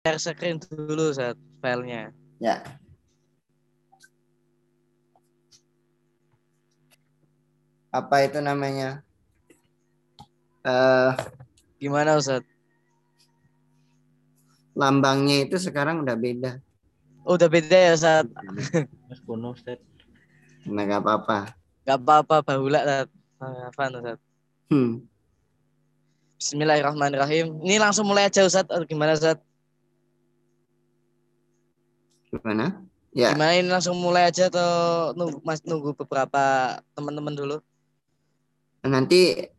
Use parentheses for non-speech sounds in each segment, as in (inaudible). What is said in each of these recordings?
share screen dulu saat filenya. Ya. Apa itu namanya? Eh Gimana Ustaz? lambangnya itu sekarang udah beda. Oh, udah beda ya Ustaz. Mas kuno Ustaz. Nah, gak apa-apa. Gak apa-apa bahula Ustaz. Apa Ustaz? Hmm. Bismillahirrahmanirrahim. Ini langsung mulai aja Ustaz. Atau gimana Ustaz? Gimana? Ya. Gimana ini langsung mulai aja atau nunggu Mas nunggu beberapa teman-teman dulu? Nanti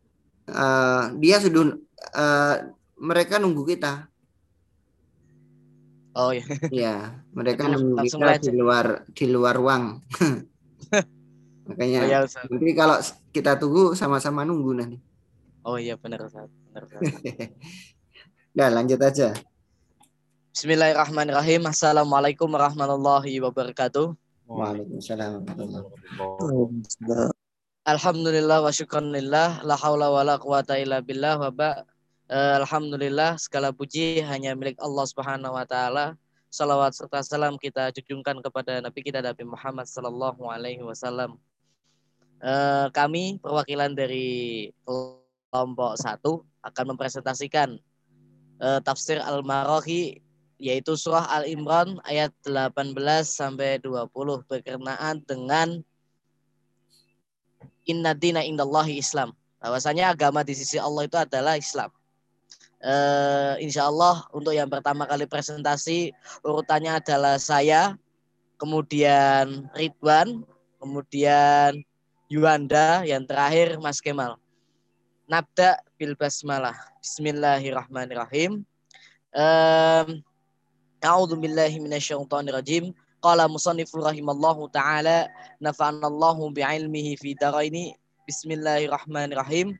eh, dia sudah eh, mereka nunggu kita. Oh iya. Ya, mereka nunggu langsung kita di luar di luar ruang. (laughs) Makanya Oh iya Ustaz. nanti kalau kita tunggu sama-sama nunggu nanti. Oh iya benar Ustaz. Benar, Ustaz. (laughs) Udah lanjut aja. Bismillahirrahmanirrahim. Assalamualaikum warahmatullahi wabarakatuh. Waalaikumsalam. Alhamdulillah wa syukranillah la haula wa la quwata illa billah wa ba Eh, Alhamdulillah segala puji hanya milik Allah Subhanahu wa taala. Salawat serta salam kita junjungkan kepada Nabi kita Nabi Muhammad sallallahu alaihi wasallam. Eh, kami perwakilan dari kelompok satu akan mempresentasikan eh, tafsir Al-Marahi yaitu surah Al-Imran ayat 18 sampai 20 berkenaan dengan Inna dina indallahi Islam. Bahwasanya agama di sisi Allah itu adalah Islam. Eh, insya Allah untuk yang pertama kali presentasi urutannya adalah saya, kemudian Ridwan, kemudian Yuanda, yang terakhir Mas Kemal. Nabda bil basmalah. Bismillahirrahmanirrahim. Um, أعوذ بالله من الشيطان الرجيم. قال مصنف رحم الله تعالى نفعنا الله بعلمه في دارين. بسم الله الرحمن الرحيم.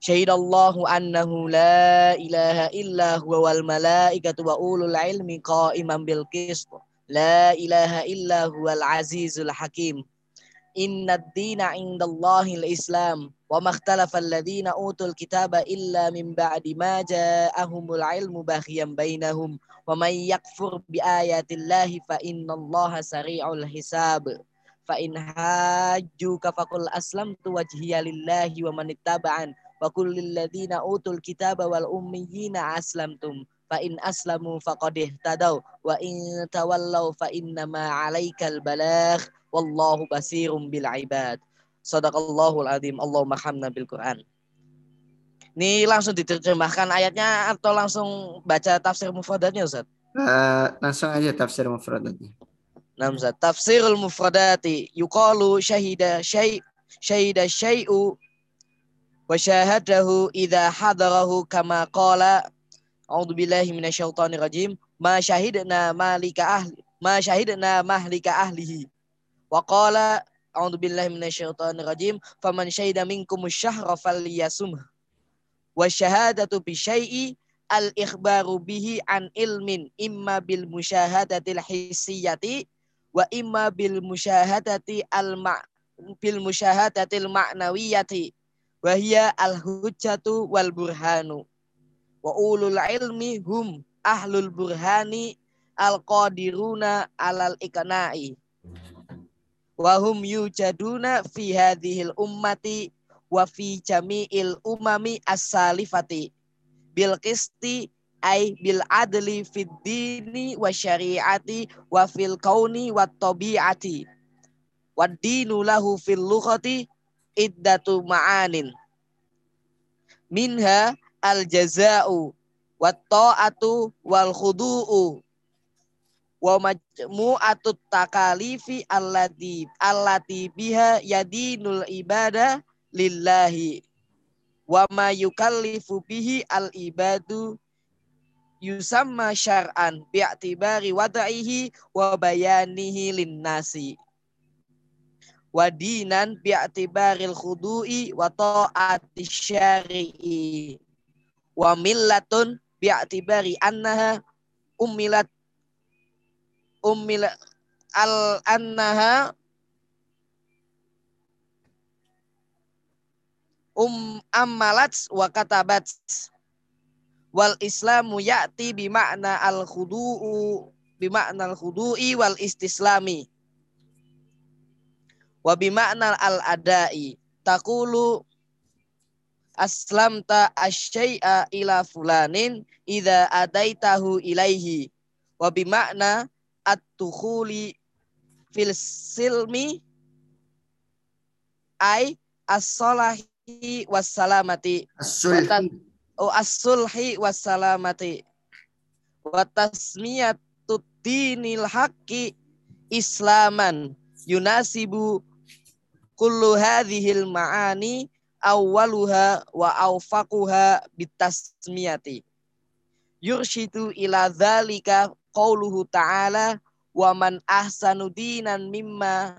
شهد الله أنه لا إله إلا هو والملائكة وأولو العلم قائما بالقسط. لا إله إلا هو العزيز الحكيم. إن الدين عند الله الإسلام. وما اختلف الذين أوتوا الكتاب إلا من بعد ما جاءهم العلم بغيا بينهم. Wa may yakfur bi ayatillahi fa innallaha sari'ul hisab. Fa in hajjuka faqul aslamtu wajhiya lillahi wa man ittaba'an wa qul lil ladzina utul kitaba wal ummiyina aslamtum fa in aslamu faqad ihtadaw wa in tawallaw fa innama 'alaikal balagh wallahu basirum bil ibad. Sadaqallahul azim. Allahumma hamna bil Quran. Ini langsung diterjemahkan ayatnya atau langsung baca tafsir mufradatnya Ustaz? Eh, langsung aja tafsir mufradatnya. Nah, Ustaz. Tafsirul mufradati yuqalu syahida syai syahida syai'u wa syahadahu idza hadarahu kama qala A'udzu billahi minasyaitonir rajim ma syahidna malika ahli ma syahidna mahlika ahlihi wa qala A'udzu billahi minasyaitonir rajim faman syahida minkum syahra falyasum wa syahadatu bi syai'i al ikhbaru bihi an ilmin imma bil musyahadatil hissiyati wa imma bil musyahadati al ma bil musyahadatil ma'nawiyati wa hiya al hujjatu wal burhanu. Wa ulul ilmi hum ahlul burhani al qadiruna alal iqna'i. Wa hum yujaduna fi hadhil ummati wa fi jami'il umami as-salifati. Bil qisti ay bil adli fid dini wa syari'ati wa fil kauni wa tabi'ati. Wa dinu lahu fil lughati iddatu ma'anin. Minha al jaza'u wa ta'atu wal khudu'u. Wa majmu'atut takalifi allati allati biha yadinul ibada lillahi wa ma yukallifu bihi al ibadu yusamma syar'an bi'tibari wad'ihi wa bayanihi linnasi wa dinan bi'tibaril khudu'i wa ta'ati syari'i wa millatun bi'tibari annaha ummilat ummilat al annaha um ammalat wa katabat. Wal islamu ya'ti bima'na al khudu'u bima'na al khudu'i wal istislami. Wa bima'na al adai taqulu aslamta asyai'a ila fulanin idza adaitahu ilaihi. Wa bima'na at-tukhuli fil silmi ai as-salahi was-salamati. As-sulhi. oh as-sulhi was-salamati. Wa tasmiyatu dinil haqqi islaman yunasibu kullu hadhil ma'ani awwaluha wa awfaquha bitasmiyati. Yurshidu ila dzalika qauluhu ta'ala wa man ahsanu dinan mimma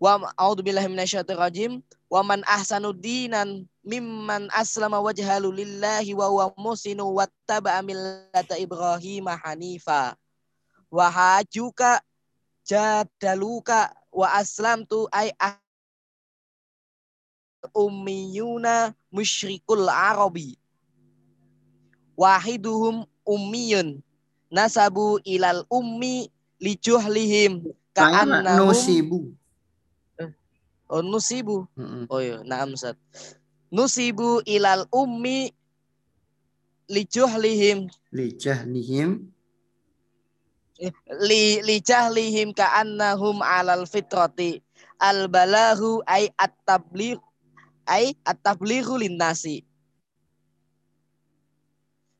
wa a'udzu billahi minasyaitonir rajim wa man ahsanu dinan mimman aslama wajhahu lillahi wa huwa musinu wattaba'a millata ibrahim hanifa wa hajuka jadaluka wa aslamtu ay ummiyuna musyrikul arabi wahiduhum ummiyun nasabu ilal ummi lijuhlihim ka'annahum nusibu. Oh, nusibu. Mm-mm. oh iya. Na'am Ustaz. Nusibu ilal ummi lijuhlihim Li jahlihim li lijahlihim ka'annahum alal fitrati. Al balahu ay at-tabligh ay at-tablighu linnasi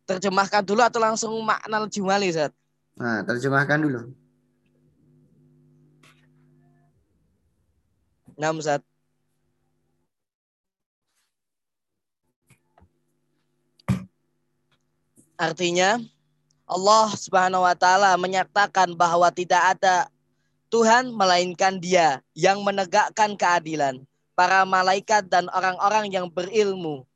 terjemahkan dulu atau langsung makna jumali Ustaz? Nah, terjemahkan dulu. Nah, Ustaz. Artinya Allah Subhanahu wa taala menyatakan bahwa tidak ada Tuhan melainkan Dia yang menegakkan keadilan. Para malaikat dan orang-orang yang berilmu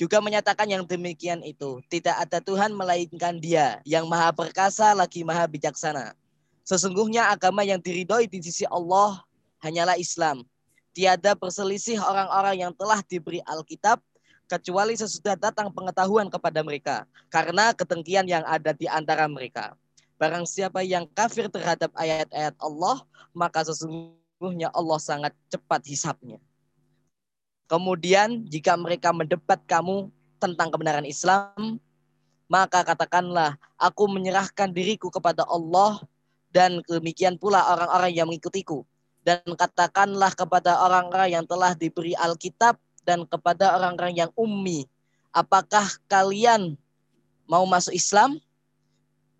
juga menyatakan yang demikian itu. Tidak ada Tuhan melainkan Dia yang maha perkasa lagi maha bijaksana. Sesungguhnya agama yang diridhoi di sisi Allah hanyalah Islam. Tiada perselisih orang-orang yang telah diberi Alkitab kecuali sesudah datang pengetahuan kepada mereka karena ketengkian yang ada di antara mereka. Barang siapa yang kafir terhadap ayat-ayat Allah, maka sesungguhnya Allah sangat cepat hisapnya. Kemudian jika mereka mendebat kamu tentang kebenaran Islam, maka katakanlah, aku menyerahkan diriku kepada Allah dan demikian pula orang-orang yang mengikutiku. Dan katakanlah kepada orang-orang yang telah diberi Alkitab dan kepada orang-orang yang ummi, apakah kalian mau masuk Islam?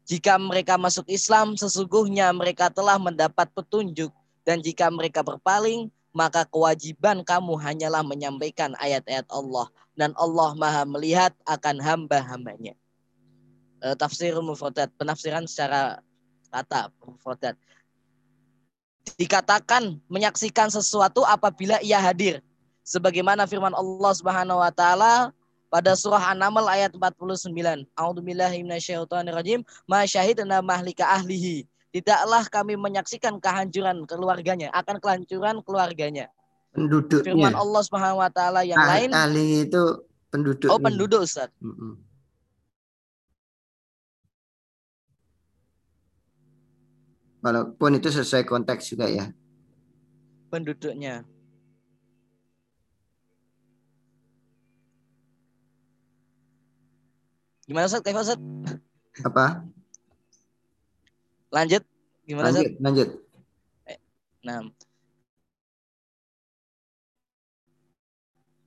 Jika mereka masuk Islam, sesungguhnya mereka telah mendapat petunjuk. Dan jika mereka berpaling, maka kewajiban kamu hanyalah menyampaikan ayat-ayat Allah. Dan Allah maha melihat akan hamba-hambanya. E, tafsir mufradat, penafsiran secara kata mufradat. Dikatakan menyaksikan sesuatu apabila ia hadir. Sebagaimana firman Allah Subhanahu wa taala pada surah An-Naml ayat 49. A'udzubillahi minasyaitonirrajim. Ma syahidna mahlika ahlihi. Tidaklah kami menyaksikan kehancuran keluarganya, akan kehancuran keluarganya. Penduduknya. Firman Allah Subhanahu wa taala yang Ah- lain, ahli itu penduduk. oh penduduk Ustaz. Mm-mm. Walaupun itu sesuai konteks juga ya. penduduknya. Gimana Ustaz? Kayak Ustaz? Apa? Lanjut. Gimana Ustaz? Lanjut, lanjut. Nah.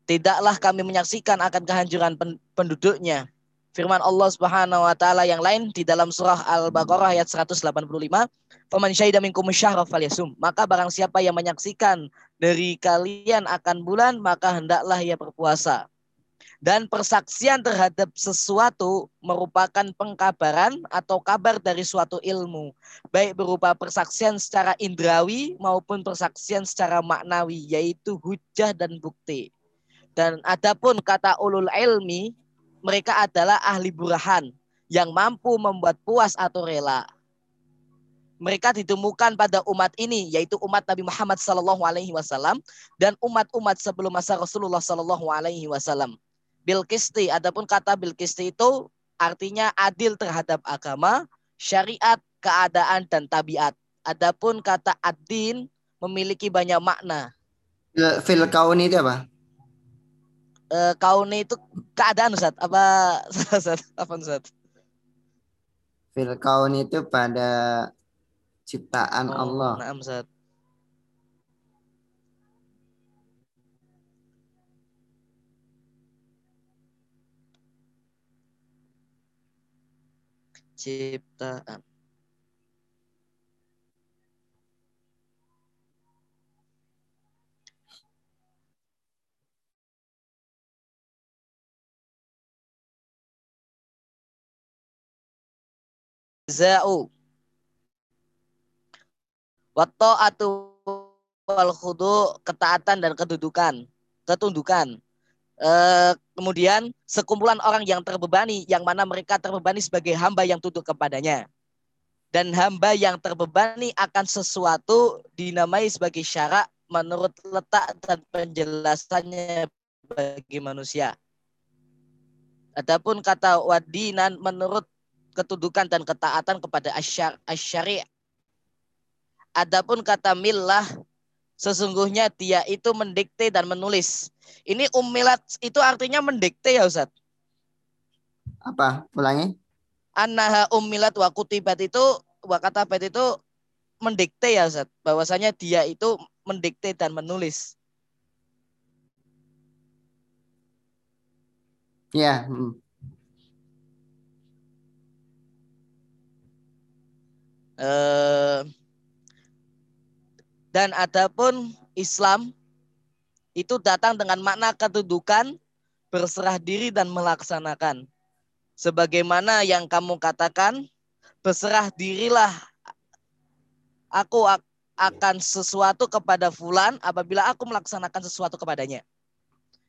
Tidaklah kami menyaksikan akan kehancuran pen- penduduknya. Firman Allah Subhanahu wa taala yang lain di dalam surah Al-Baqarah ayat 185, "Faman syahida minkum falyasum." Maka barang siapa yang menyaksikan dari kalian akan bulan, maka hendaklah ia berpuasa. Dan persaksian terhadap sesuatu merupakan pengkabaran atau kabar dari suatu ilmu baik berupa persaksian secara indrawi maupun persaksian secara maknawi yaitu hujah dan bukti. Dan adapun kata ulul ilmi mereka adalah ahli burahan yang mampu membuat puas atau rela. Mereka ditemukan pada umat ini yaitu umat Nabi Muhammad wasallam dan umat-umat sebelum masa Rasulullah sallallahu alaihi. Bilkisti, adapun kata Bilkisti itu artinya adil terhadap agama, syariat, keadaan dan tabiat. Adapun kata adin memiliki banyak makna. Fil kauni itu apa? E, kauni itu keadaan Ustaz. Apa (laughs) Ustaz? Apa Ustaz? Fil kauni itu pada ciptaan Oh, Allah. Naam Ustaz. Ciptaan. Za'u Watta'atu wal khudu ketaatan dan kedudukan, ketundukan. Eh, kemudian sekumpulan orang yang terbebani yang mana mereka terbebani sebagai hamba yang tunduk kepadanya. Dan hamba yang terbebani akan sesuatu dinamai sebagai syarak menurut letak dan penjelasannya bagi manusia. Adapun kata wadinan menurut ketundukan dan ketaatan kepada asyar, asyari Adapun kata millah sesungguhnya dia itu mendikte dan menulis. Ini umilat itu artinya mendikte ya Ustaz. Apa? Ulangi. Annaha umilat wa kutibat itu wa katabat itu mendikte ya Ustaz. Bahwasanya dia itu mendikte dan menulis. Ya. hmm. Eh, dan adapun Islam itu datang dengan makna kedudukan, berserah diri dan melaksanakan. Sebagaimana yang kamu katakan, berserah dirilah aku ak- akan sesuatu kepada fulan apabila aku melaksanakan sesuatu kepadanya.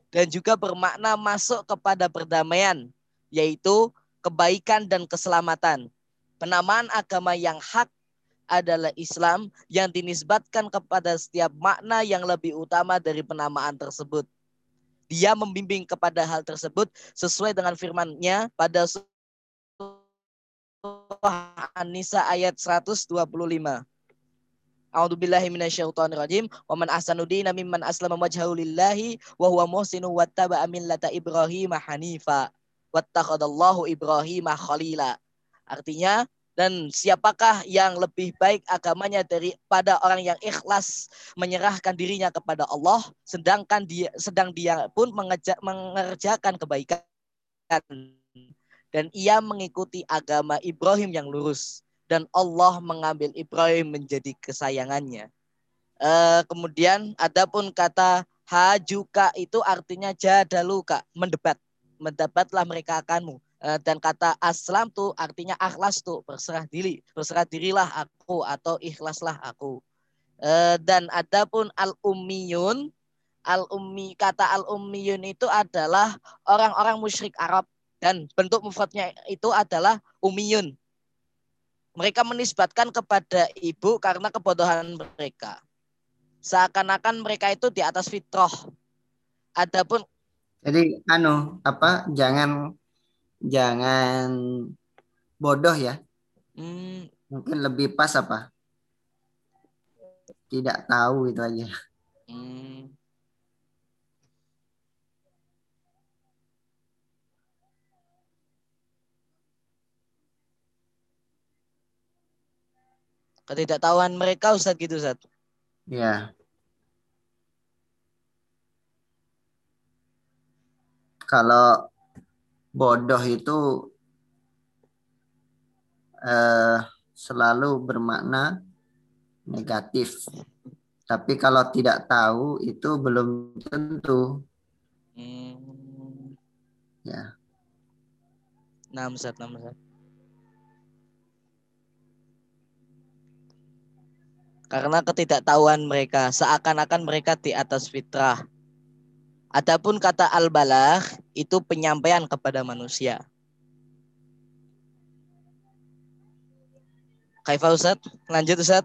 Dan juga bermakna masuk kepada perdamaian, yaitu kebaikan dan keselamatan. Penamaan agama yang hak adalah Islam yang dinisbatkan kepada setiap makna yang lebih utama dari penamaan tersebut. Dia membimbing kepada hal tersebut sesuai dengan firman-Nya pada surah An-Nisa ayat 125. A'udzubillahi minasyaitonirrajim. Wa man ahsanu dina mimman aslama wajhahu lillahi wa huwa muhsinu wattaba'a millata Ibrahim hanifa. Wattakhadallahu Ibrahim khalila. Artinya dan siapakah yang lebih baik agamanya daripada orang yang ikhlas menyerahkan dirinya kepada Allah sedangkan dia sedang dia pun mengeja, mengerjakan kebaikan. Dan ia mengikuti agama Ibrahim yang lurus dan Allah mengambil Ibrahim menjadi kesayangannya. Eh, kemudian adapun kata hajuka itu artinya jadaluka mendebat. Mendebatlah mereka akanmu dan kata aslam tuh artinya akhlas tuh berserah diri berserah dirilah aku atau ikhlaslah aku. Eh, dan adapun al ummiyun al ummi kata al ummiyun itu adalah orang-orang musyrik Arab dan bentuk mufradnya itu adalah ummiyun. Mereka menisbatkan kepada ibu karena kebodohan mereka. Seakan-akan mereka itu di atas fitrah. Adapun Jadi anu apa? Jangan jangan bodoh ya. hmm, Mungkin lebih pas apa? Tidak tahu itu aja. hmm, ketidaktahuan mereka Ustaz gitu Ustaz. Ya. Kalau bodoh itu eh, selalu bermakna negatif. Tapi kalau tidak tahu itu belum tentu. Hmm. Ya. Nah, Ustaz, nah, Ustaz. Karena ketidaktahuan mereka, seakan-akan mereka di atas fitrah. Adapun kata al-balah itu penyampaian kepada manusia. Kaifa Ustaz? Lanjut Ustaz.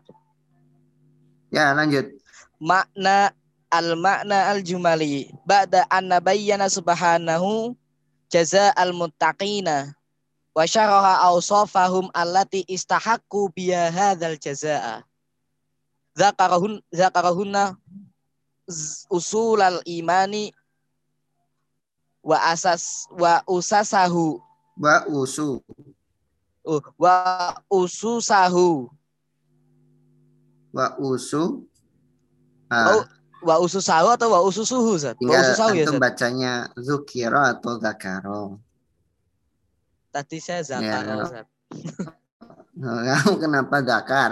Ya, lanjut. Makna al-makna al-jumali ba'da anna bayyana subhanahu jaza'al muttaqina wa syaraha awsafahum allati istahaqqu biha hadzal jazaa'a zakarahun zakarahunna usulal imani wa asas wa usasahu Wa usu. uh, wa ususahu Wa usu. Oh, Ah, wa ususahu atau wa ususuhu Zat? Wa tinggal ususahu ya Zat? bacanya zukiro atau zakaro. Tadi saya zakar Ya. Zat. (laughs) Kamu kenapa zakar?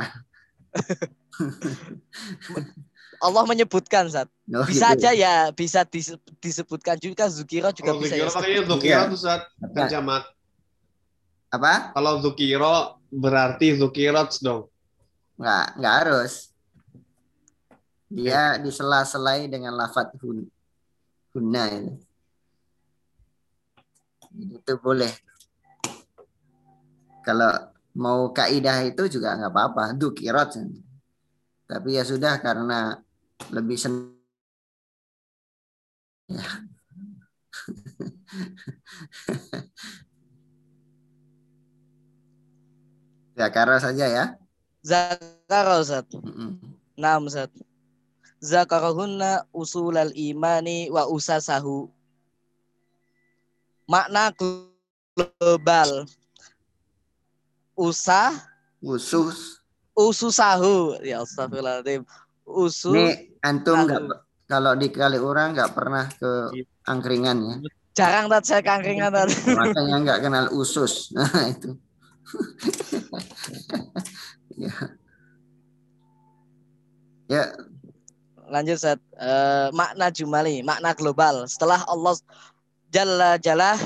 (laughs) (laughs) Allah menyebutkan Zat. Oh, Bisa gitu. aja ya, bisa dise- disebutkan juga Zukiro juga Kalau bisa Zukiro ya. Makanya Zukiro Iya. tuh saat Apa? jamak. Apa? Kalau Zukiro berarti Zukirot dong. Nggak, nggak harus. Dia disela-selai dengan lafat hun, hunna itu. Itu boleh. Kalau mau kaidah itu juga nggak apa-apa, dukirot. Tapi ya sudah karena lebih sen (laughs) ya. Zakara saja ya. Zakaro Zat. Mm-mm. Naam Zat. Zakarahunna usulal imani wa usasahu. Makna global. Usah, Usus. ususahu. Ya astagfirullahaladzim. Usus. Ini antum nggak kalau di kali orang nggak pernah ke angkringan ya. Jarang tat saya kangkringan tat. (laughs) Makanya nggak kenal usus. Nah, itu. (laughs) ya. ya, Lanjut Zat. Eh, makna jumali, makna global. Setelah Allah Jalla Jalla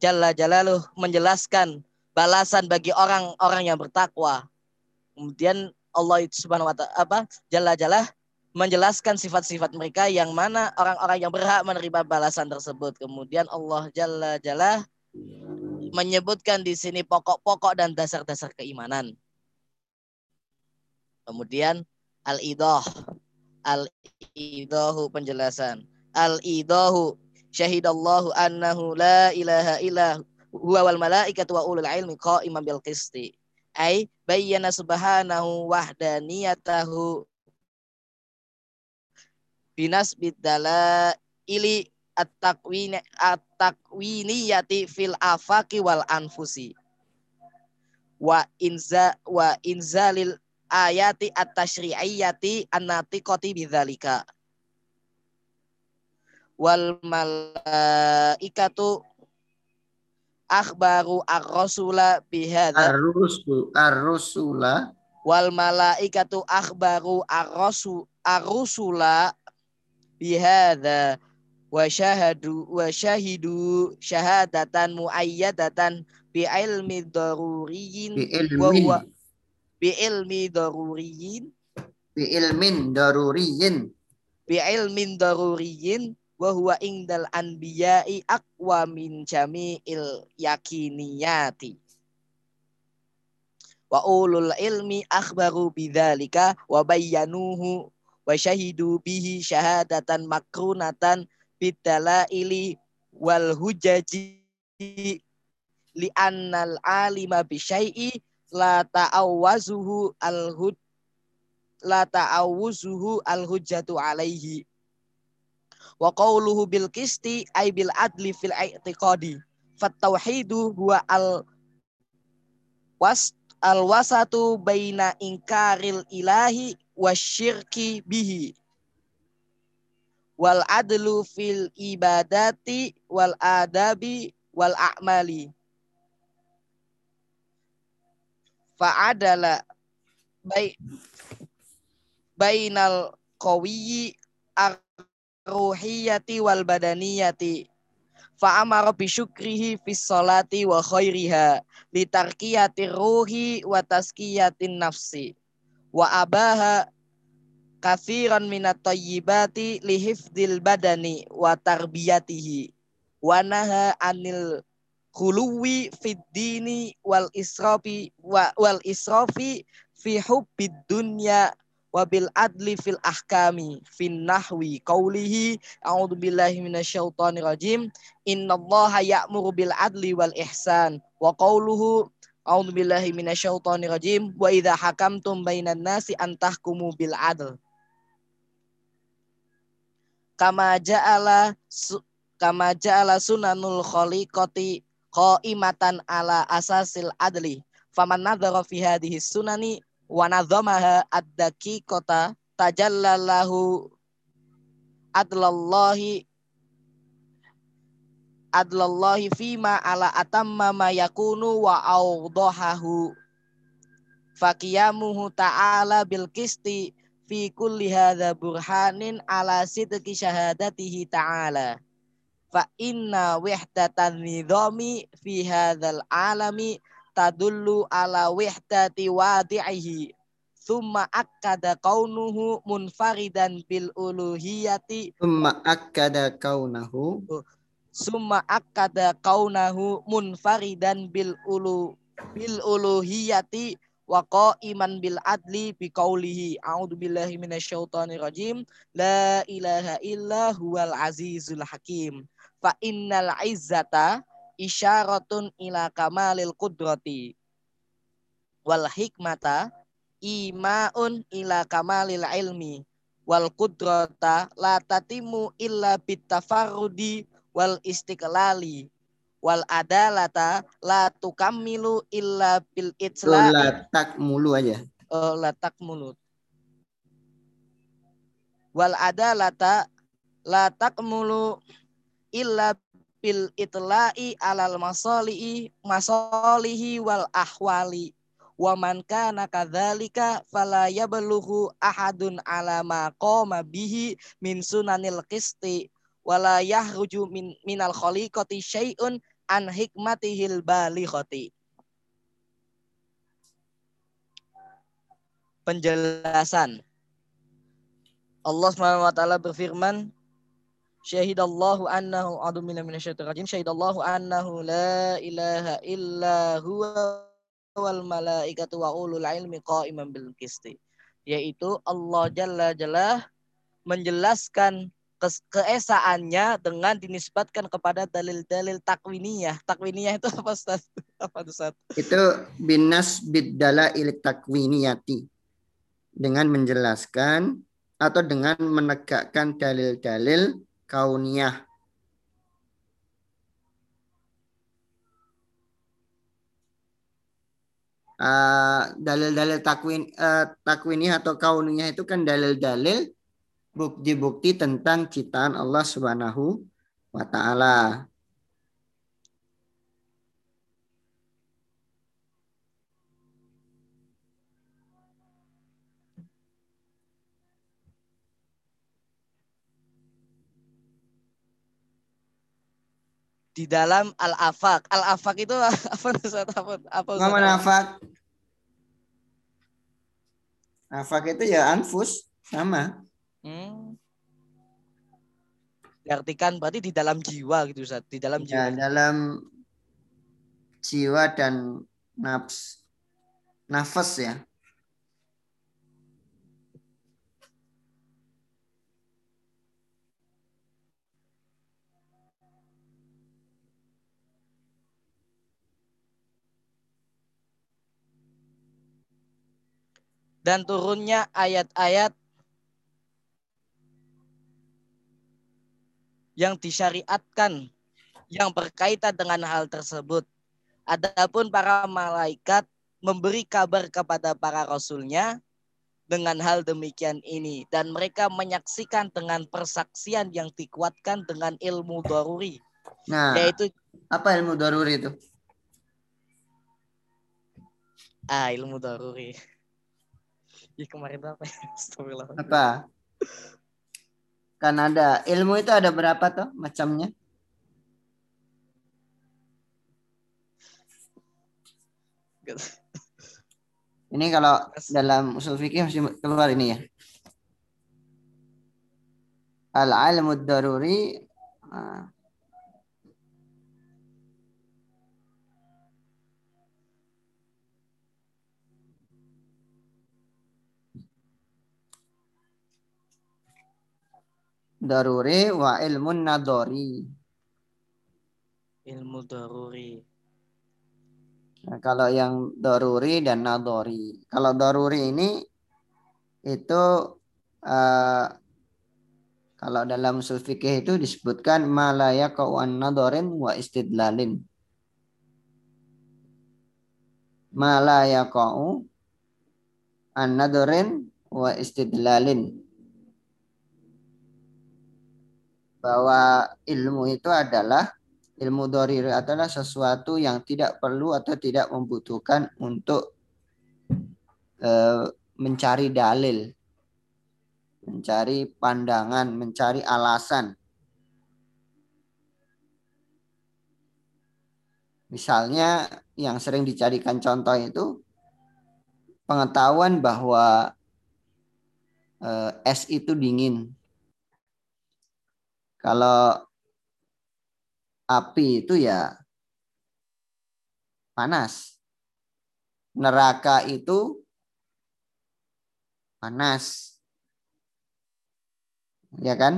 Jalla Jalaluh menjelaskan balasan bagi orang-orang yang bertakwa. Kemudian Allah itu subhanahu wa ta'ala apa? Jalla Jalla menjelaskan sifat-sifat mereka yang mana orang-orang yang berhak menerima balasan tersebut. Kemudian Allah Jalla Jalla menyebutkan di sini pokok-pokok dan dasar-dasar keimanan. Kemudian al-idah al-idahu penjelasan al-idahu syahidallahu annahu la ilaha illa huwa wal malaikatu wa ulul ilmi qa'iman bil qisti ay bayyana subhanahu wahdaniyatahu binas bidala ili at-taqwin at-taqwiniyati fil afaqi wal anfusi. Wa inza wa inzalil ayati at-tashri'iyyati an-natiqati bidzalika. Wal malaikatu akhbaru ar-rasula bihadza ar-rusul ar-rusula. Wal malaikatu akhbaru ar-rasul ar-rusula bihadza wa syahadu wa syahidu syahadatan muayyadatan bi ilmi daruriyin bi wa huwa bi ilmi daruriyin bi ilmin daruriyin bi ilmin daruriyin wa huwa indal anbiya'i aqwa min jami'il yakiniyati wa ulul ilmi akhbaru bidzalika wa bayyanuhu wa syahidu bihi syahadatan makrunatan bidalaili wal hujaji li annal alima bi syai'i la ta'awwazuhu al hud la ta'awuzuhu al hujjatu alaihi. Wa qawluhu bil qisti ay bil adli fil i'tiqadi. Fat tauhidu huwa al was al wasatu baina ingkaril ilahi wasyirki bihi. Wal adlu fil ibadati wal adabi wal a'mali. Fa'adala baik bainal qawiyyi ar-ruhiyati wal badaniyati. Fa'amara bi syukrihi fis salati wa khairiha litarkiyati ruhi wa taskiyatin nafsi wa abaha kathiran minat tayyibati lihifdil badani wa tarbiyatihi wa naha anil khuluwi fid dini wal israfi wa, wal israfi fi hubbid dunya wa bil adli fil ahkami fin nahwi qawlihi. A'udzu billahi minasyaitonir rajim innallaha ya'muru bil adli wal ihsan wa qawluhu a'udzu billahi minasyaitonir rajim wa idza hakamtum bainan nasi an tahkumu bil adl. Kama ja'ala kama ja'ala sunanul khaliqati qaimatan ala asasil adli. Faman nadhara fi hadhihi sunani wa nadhamaha ad-daqiqata tajallalahu adlallahi adlallahi fima ala atamma ma yakunu wa awdahahu. Faqiyamuhu ta'ala bil qisti fi kulli hadha burhanin ala sidqi syahadatihi ta'ala. Fa inna wihdatan nidhami fi hadzal alami tadullu ala wihdati wadi'ihi. Thumma akkada kaunuhu munfaridan bil uluhiyati. Thumma akkada kaunahu summa akkada kaunahu munfaridan bil ulu bil uluhiyati wa qaiman bil adli bi qaulihi. A'udzu billahi minasyaitonir rajim. La ilaha illa huwal azizul hakim. Fa innal izzata isyaratun ila kamalil qudrati. Wal hikmata imaun ila kamalil ilmi. Wal qudrata la tatimu illa bitafarrudi wal istiqlali wal adalata la tukammilu illa bil Itu itlai latak mulu aja. oh, la takmulu. Wal adalata la takmulu illa bil itlai alal masalihi masalihi wal ahwali. Wa man kana kadzalika fala yablughu ahadun ala ma qama bihi min sunanil qisti wala yahruju min minal khaliqati syai'un an hikmatihil balighati penjelasan. Allah Subhanahu wa taala berfirman Syahidallahu annahu a'udzu billahi minasyaitonir rajim. Syahidallahu annahu la ilaha illa huwa wal malaikatu wa ulul ilmi qa'iman bil qisti. Yaitu Allah Jalla Jalla menjelaskan keesaannya dengan dinisbatkan kepada dalil-dalil takwiniyah. Takwiniyah itu apa Ustaz? (laughs) Apa Ustaz? Itu binas bidala ilik takwiniyati. Dengan menjelaskan atau dengan menegakkan dalil-dalil kauniyah. Ah, dalil-dalil takwin eh, takwiniyah atau kauniyah itu kan dalil-dalil bukti-bukti tentang ciptaan Allah Subhanahu wa taala. Di dalam al-afaq. Al-afaq itu (laughs) apa Ustaz? Apa, apa Ustaz? Nama nafak. Nafak itu ya anfus sama. Hmm. Diartikan berarti di dalam jiwa gitu Ustaz. Di dalam Ya, jiwa. dalam jiwa dan nafs nafas ya. Dan turunnya ayat-ayat yang disyariatkan yang berkaitan dengan hal tersebut. Adapun para malaikat memberi kabar kepada para rasulnya dengan hal demikian ini dan mereka menyaksikan dengan persaksian yang dikuatkan dengan ilmu daruri Nah, yaitu apa ilmu daruri itu? ah ilmu daruri. (laughs) Ya kemarin apa ya? Astagfirullah. Apa? Kan ada ilmu itu ada berapa toh macamnya? Ini kalau dalam usul fikih masih keluar ini ya. Al-ilmu daruri daruri wa ilmun nadori. Ilmu daruri. Nah, kalau yang daruri dan nadori. Kalau daruri ini itu eh, kalau dalam usul fikih itu disebutkan malaya kawan nadorin wa istidlalin. Malaya kau an nadorin wa istidlalin. Bahwa ilmu itu adalah ilmu dorir adalah sesuatu yang tidak perlu atau tidak membutuhkan untuk eh, mencari dalil mencari pandangan, mencari alasan. Misalnya yang sering dicarikan contoh itu pengetahuan bahwa eh, es itu dingin. Kalau api itu ya panas. Neraka itu panas ya kan?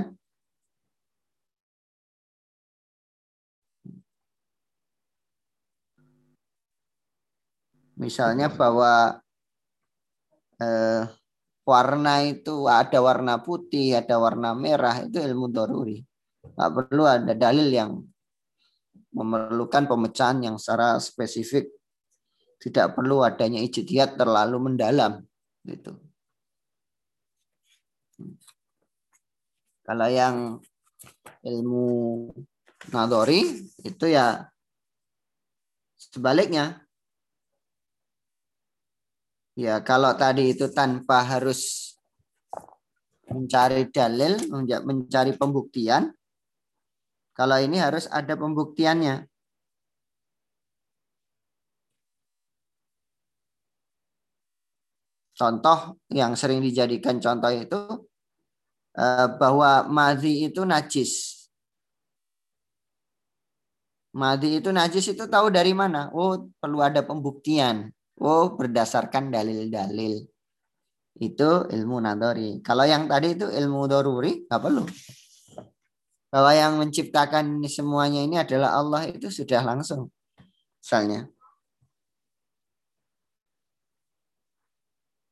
Misalnya bahwa eh, warna itu ada warna putih, ada warna merah, itu ilmu doruri. Nggak perlu ada dalil yang memerlukan pemecahan yang secara spesifik. Tidak perlu adanya ijtihad terlalu mendalam. Gitu. Kalau yang ilmu nadori itu ya sebaliknya. Ya kalau tadi itu tanpa harus mencari dalil, mencari pembuktian. Kalau ini harus ada pembuktiannya. Contoh yang sering dijadikan contoh itu Eh, bahwa madhi itu najis. Madhi itu najis itu tahu dari mana? Oh, perlu ada pembuktian. Oh, berdasarkan dalil-dalil. Itu ilmu nadori. Kalau yang tadi itu ilmu doruri, nggak perlu. Bahwa yang menciptakan semuanya ini adalah Allah itu sudah langsung. Misalnya.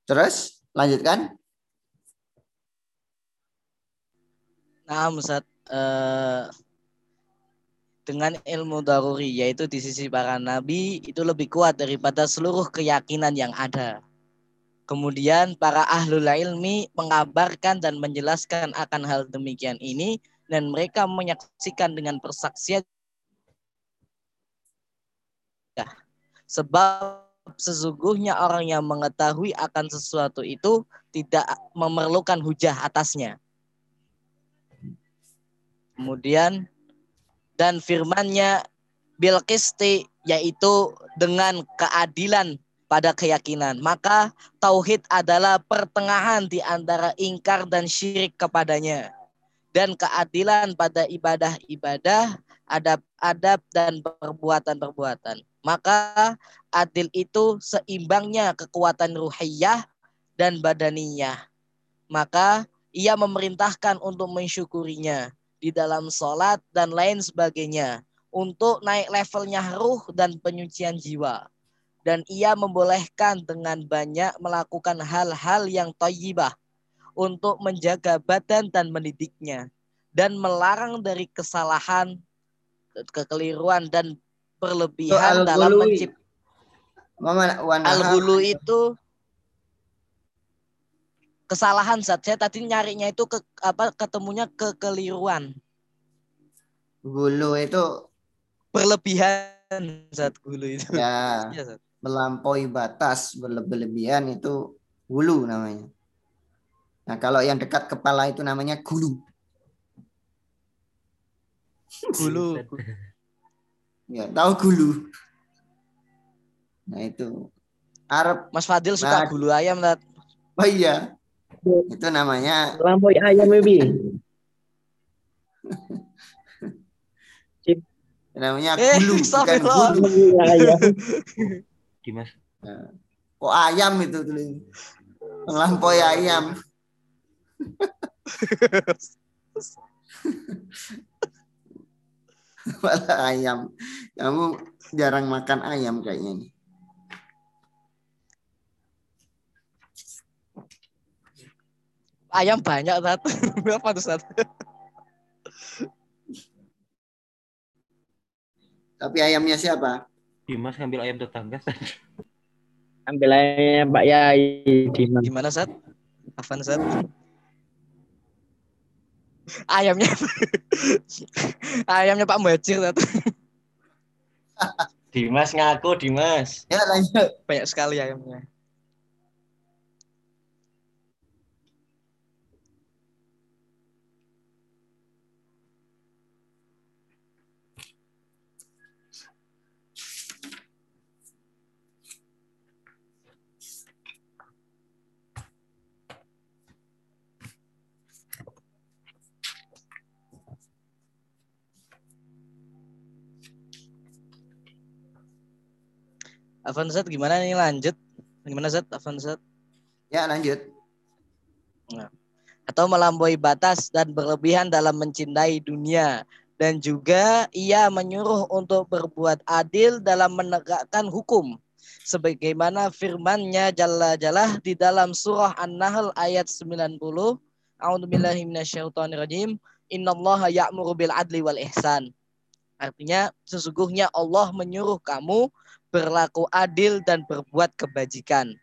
Terus, lanjutkan. Nah, Ustaz, eh, dengan ilmu daruri yaitu di sisi para nabi itu lebih kuat daripada seluruh keyakinan yang ada. Kemudian para ahlul ilmi mengabarkan dan menjelaskan akan hal demikian ini dan mereka menyaksikan dengan persaksian sebab sesungguhnya orang yang mengetahui akan sesuatu itu tidak memerlukan hujah atasnya Kemudian dan firmannya bil qisti yaitu dengan keadilan pada keyakinan. Maka tauhid adalah pertengahan di antara ingkar dan syirik kepadanya. Dan keadilan pada ibadah-ibadah, adab-adab dan perbuatan-perbuatan. Maka adil itu seimbangnya kekuatan ruhiyah dan badaniyah. Maka ia memerintahkan untuk mensyukurinya di dalam sholat dan lain sebagainya untuk naik levelnya ruh dan penyucian jiwa. Dan ia membolehkan dengan banyak melakukan hal-hal yang toyibah untuk menjaga badan dan mendidiknya. Dan melarang dari kesalahan, kekeliruan, dan berlebihan dalam menciptakan. Al-hulu itu kesalahan saat saya tadi nyarinya itu ke apa ketemunya kekeliruan. Gulu itu berlebihan saat gulu itu. Ya, (laughs) ya melampaui batas berlebihan itu gulu namanya nah kalau yang dekat kepala itu namanya gulu (laughs) gulu ya tahu gulu nah itu Arab Mas Fadil suka nah, gulu ayam oh iya itu namanya Lampoi ayam baby. (laughs) namanya eh, gulu, bukan gulu. Gimana? Nah, kok ayam itu tuh. Melampaui ayam. Malah ayam. Kamu jarang makan ayam kayaknya nih. Ayam banyak satu. (laughs) Apa tuh satu? Tapi ayamnya siapa? Dimas ngambil ayam tetangga. Ambil aja Pak Yai Dimas. Gimana Sat? Afan Sat? Ayamnya ayamnya Pak Mujir satu. Dimas ngaku Dimas. Ya lanjut. Banyak sekali ayamnya. Afan Sat gimana nih lanjut? Gimana Sat? Afan Sat? Ya lanjut. atau melampaui batas dan berlebihan dalam mencintai dunia dan juga ia menyuruh untuk berbuat adil dalam menegakkan hukum sebagaimana firman-Nya Jalla Jalla di dalam surah An-Nahl ayat 90 A'udzubillahi minasyaitonirrajim innallaha ya'muru bil adli wal ihsan artinya sesungguhnya Allah menyuruh kamu berlaku adil dan berbuat kebajikan.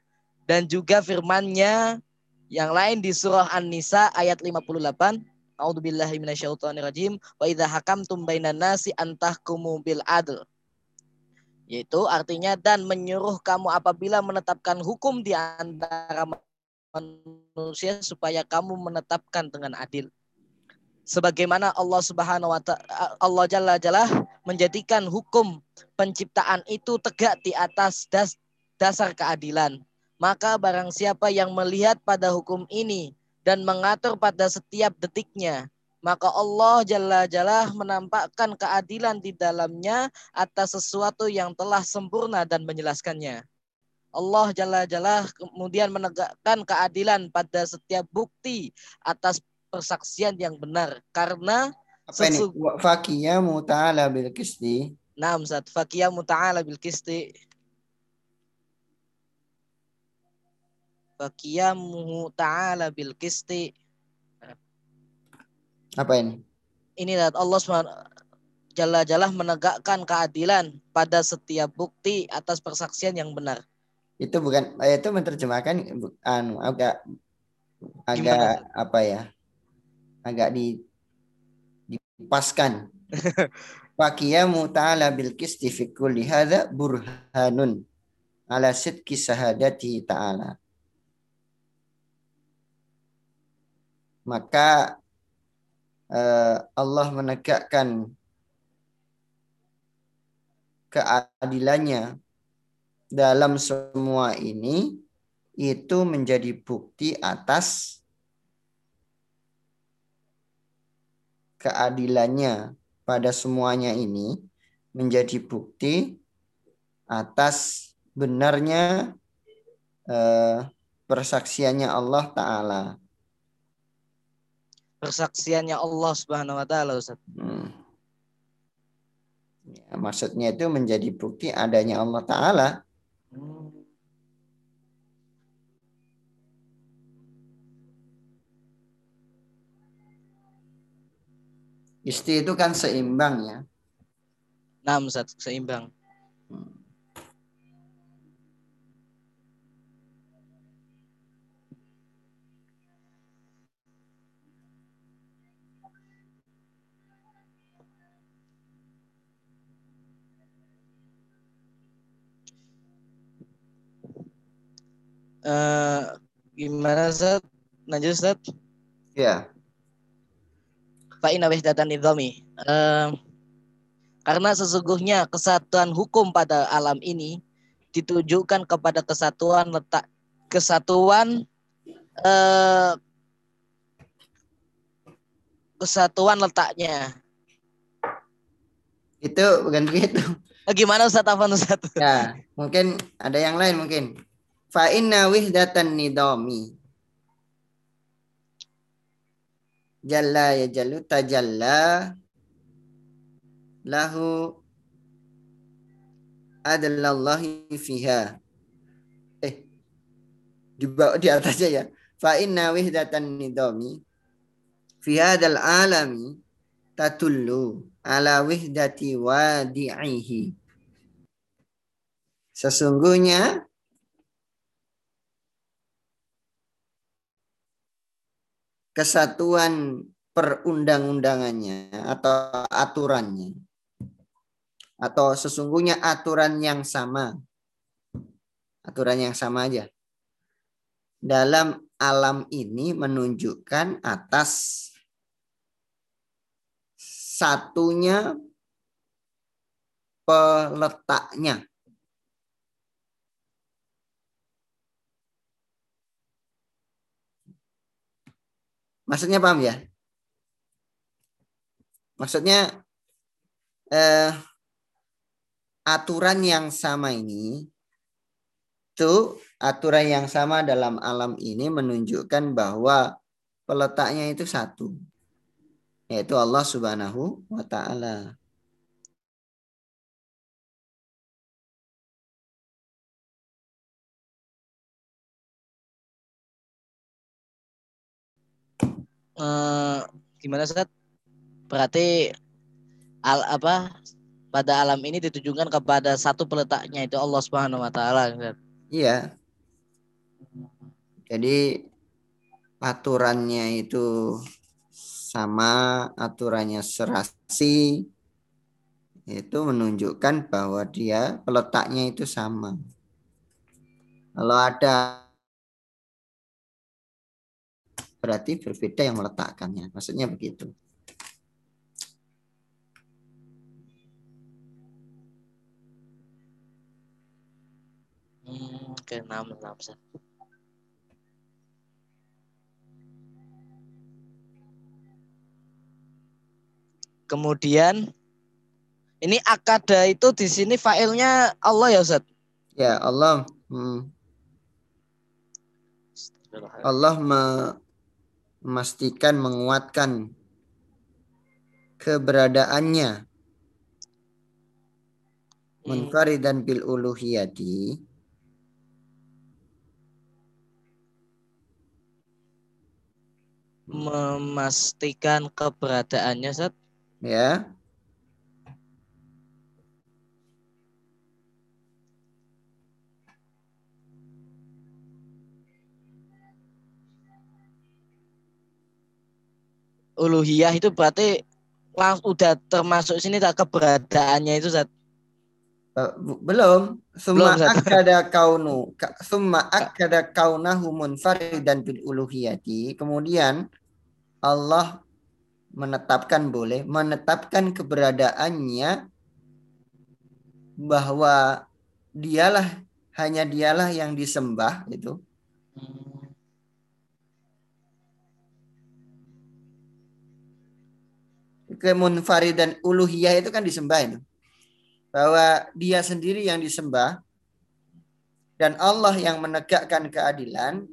Dan juga firman-Nya yang lain di surah An-Nisa ayat 58 A'udzubillahi minasyaitonirrajim wa idza hakamtum bainan nasi antahkumu bil adl. Yaitu artinya dan menyuruh kamu apabila menetapkan hukum di antara manusia supaya kamu menetapkan dengan adil sebagaimana Allah Subhanahu wa taala Allah Jalla Jalla menjadikan hukum penciptaan itu tegak di atas das, dasar keadilan maka barang siapa yang melihat pada hukum ini dan mengatur pada setiap detiknya, maka Allah Jalla Jalla menampakkan keadilan di dalamnya atas sesuatu yang telah sempurna dan menjelaskannya. Allah Jalla Jalla kemudian menegakkan keadilan pada setiap bukti atas persaksian yang benar karena Apa ini? Sesu- Wa faqiyamu ta'ala bil qisti. Naam Zat faqiyamu ta'ala bil qisti faqiyamu ta'ala bil qisti Apa ini? ini Zat Allah SWT Jalla menegakkan keadilan pada setiap bukti atas persaksian yang benar. Itu bukan eh, itu menerjemahkan anu agak agak Gimana? apa ya? Agak di dipaskan. (laughs) Faqiyamu ta'ala bil qisti fi kulli burhanun ala sidqi sahadati ta'ala. Maka eh, Allah menegakkan keadilannya dalam semua ini itu menjadi bukti atas keadilannya pada semuanya ini menjadi bukti atas benarnya eh, persaksiannya Allah Ta'ala. Persaksiannya Allah Subhanahu wa taala Ustaz. Hmm. Ya, maksudnya itu menjadi bukti adanya Allah Ta'ala. Isti itu kan seimbang ya. Naam Ustaz, seimbang. Eh, gimana Ustaz? Lanjut Ustaz. Ya. Fa'ina wahdatan nidhami. Eh, karena sesungguhnya kesatuan hukum pada alam ini ditujukan kepada kesatuan letak kesatuan eh, kesatuan letaknya. Itu bukan begitu. Eh, Gimana Ustaz Afan Ustaz? Ya, mungkin ada yang lain mungkin. Fa inna wihdatan nidami. Jalla ya jallu tajalla lahu adallahi fiha. Eh, di bawah di atasnya ya. Fa inna wihdatan nidami fi hadzal alami tatullu ala wihdati wadi'ihi. Sesungguhnya kesatuan perundang-undangannya atau aturannya. Atau sesungguhnya aturan yang sama. Aturan yang sama aja. Dalam alam ini menunjukkan atas satunya peletaknya Maksudnya paham ya? Maksudnya eh, aturan yang sama ini itu aturan yang sama dalam alam ini menunjukkan bahwa peletaknya itu satu yaitu Allah Subhanahu wa taala. Eh, gimana Ustaz? Berarti al apa pada alam ini ditujukan kepada satu peletaknya itu Allah Subhanahu wa taala. Iya. Jadi aturannya itu sama, aturannya serasi itu menunjukkan bahwa dia peletaknya itu sama. Kalau ada berarti berbeda yang meletakkannya. Maksudnya begitu. Hmm, enam. Kemudian ini akada itu di sini failnya Allah ya Ustaz. Ya Allah, hmm, Allah me- memastikan menguatkan keberadaannya. Munfaridan bil uluhiyati. Memastikan keberadaannya Ustaz. ya Uluhiyah itu berarti langsung udah termasuk sini tak keberadaannya itu Ustaz. Eh, belum summa Ustaz. akada (laughs) kaunu ka- summa akada kaunahu munfaridan bil uluhiyati kemudian Allah menetapkan boleh menetapkan keberadaannya bahwa dialah hanya dialah yang disembah itu kemunfaridan uluhiyah itu kan disembah itu bahwa dia sendiri yang disembah dan Allah yang menegakkan keadilan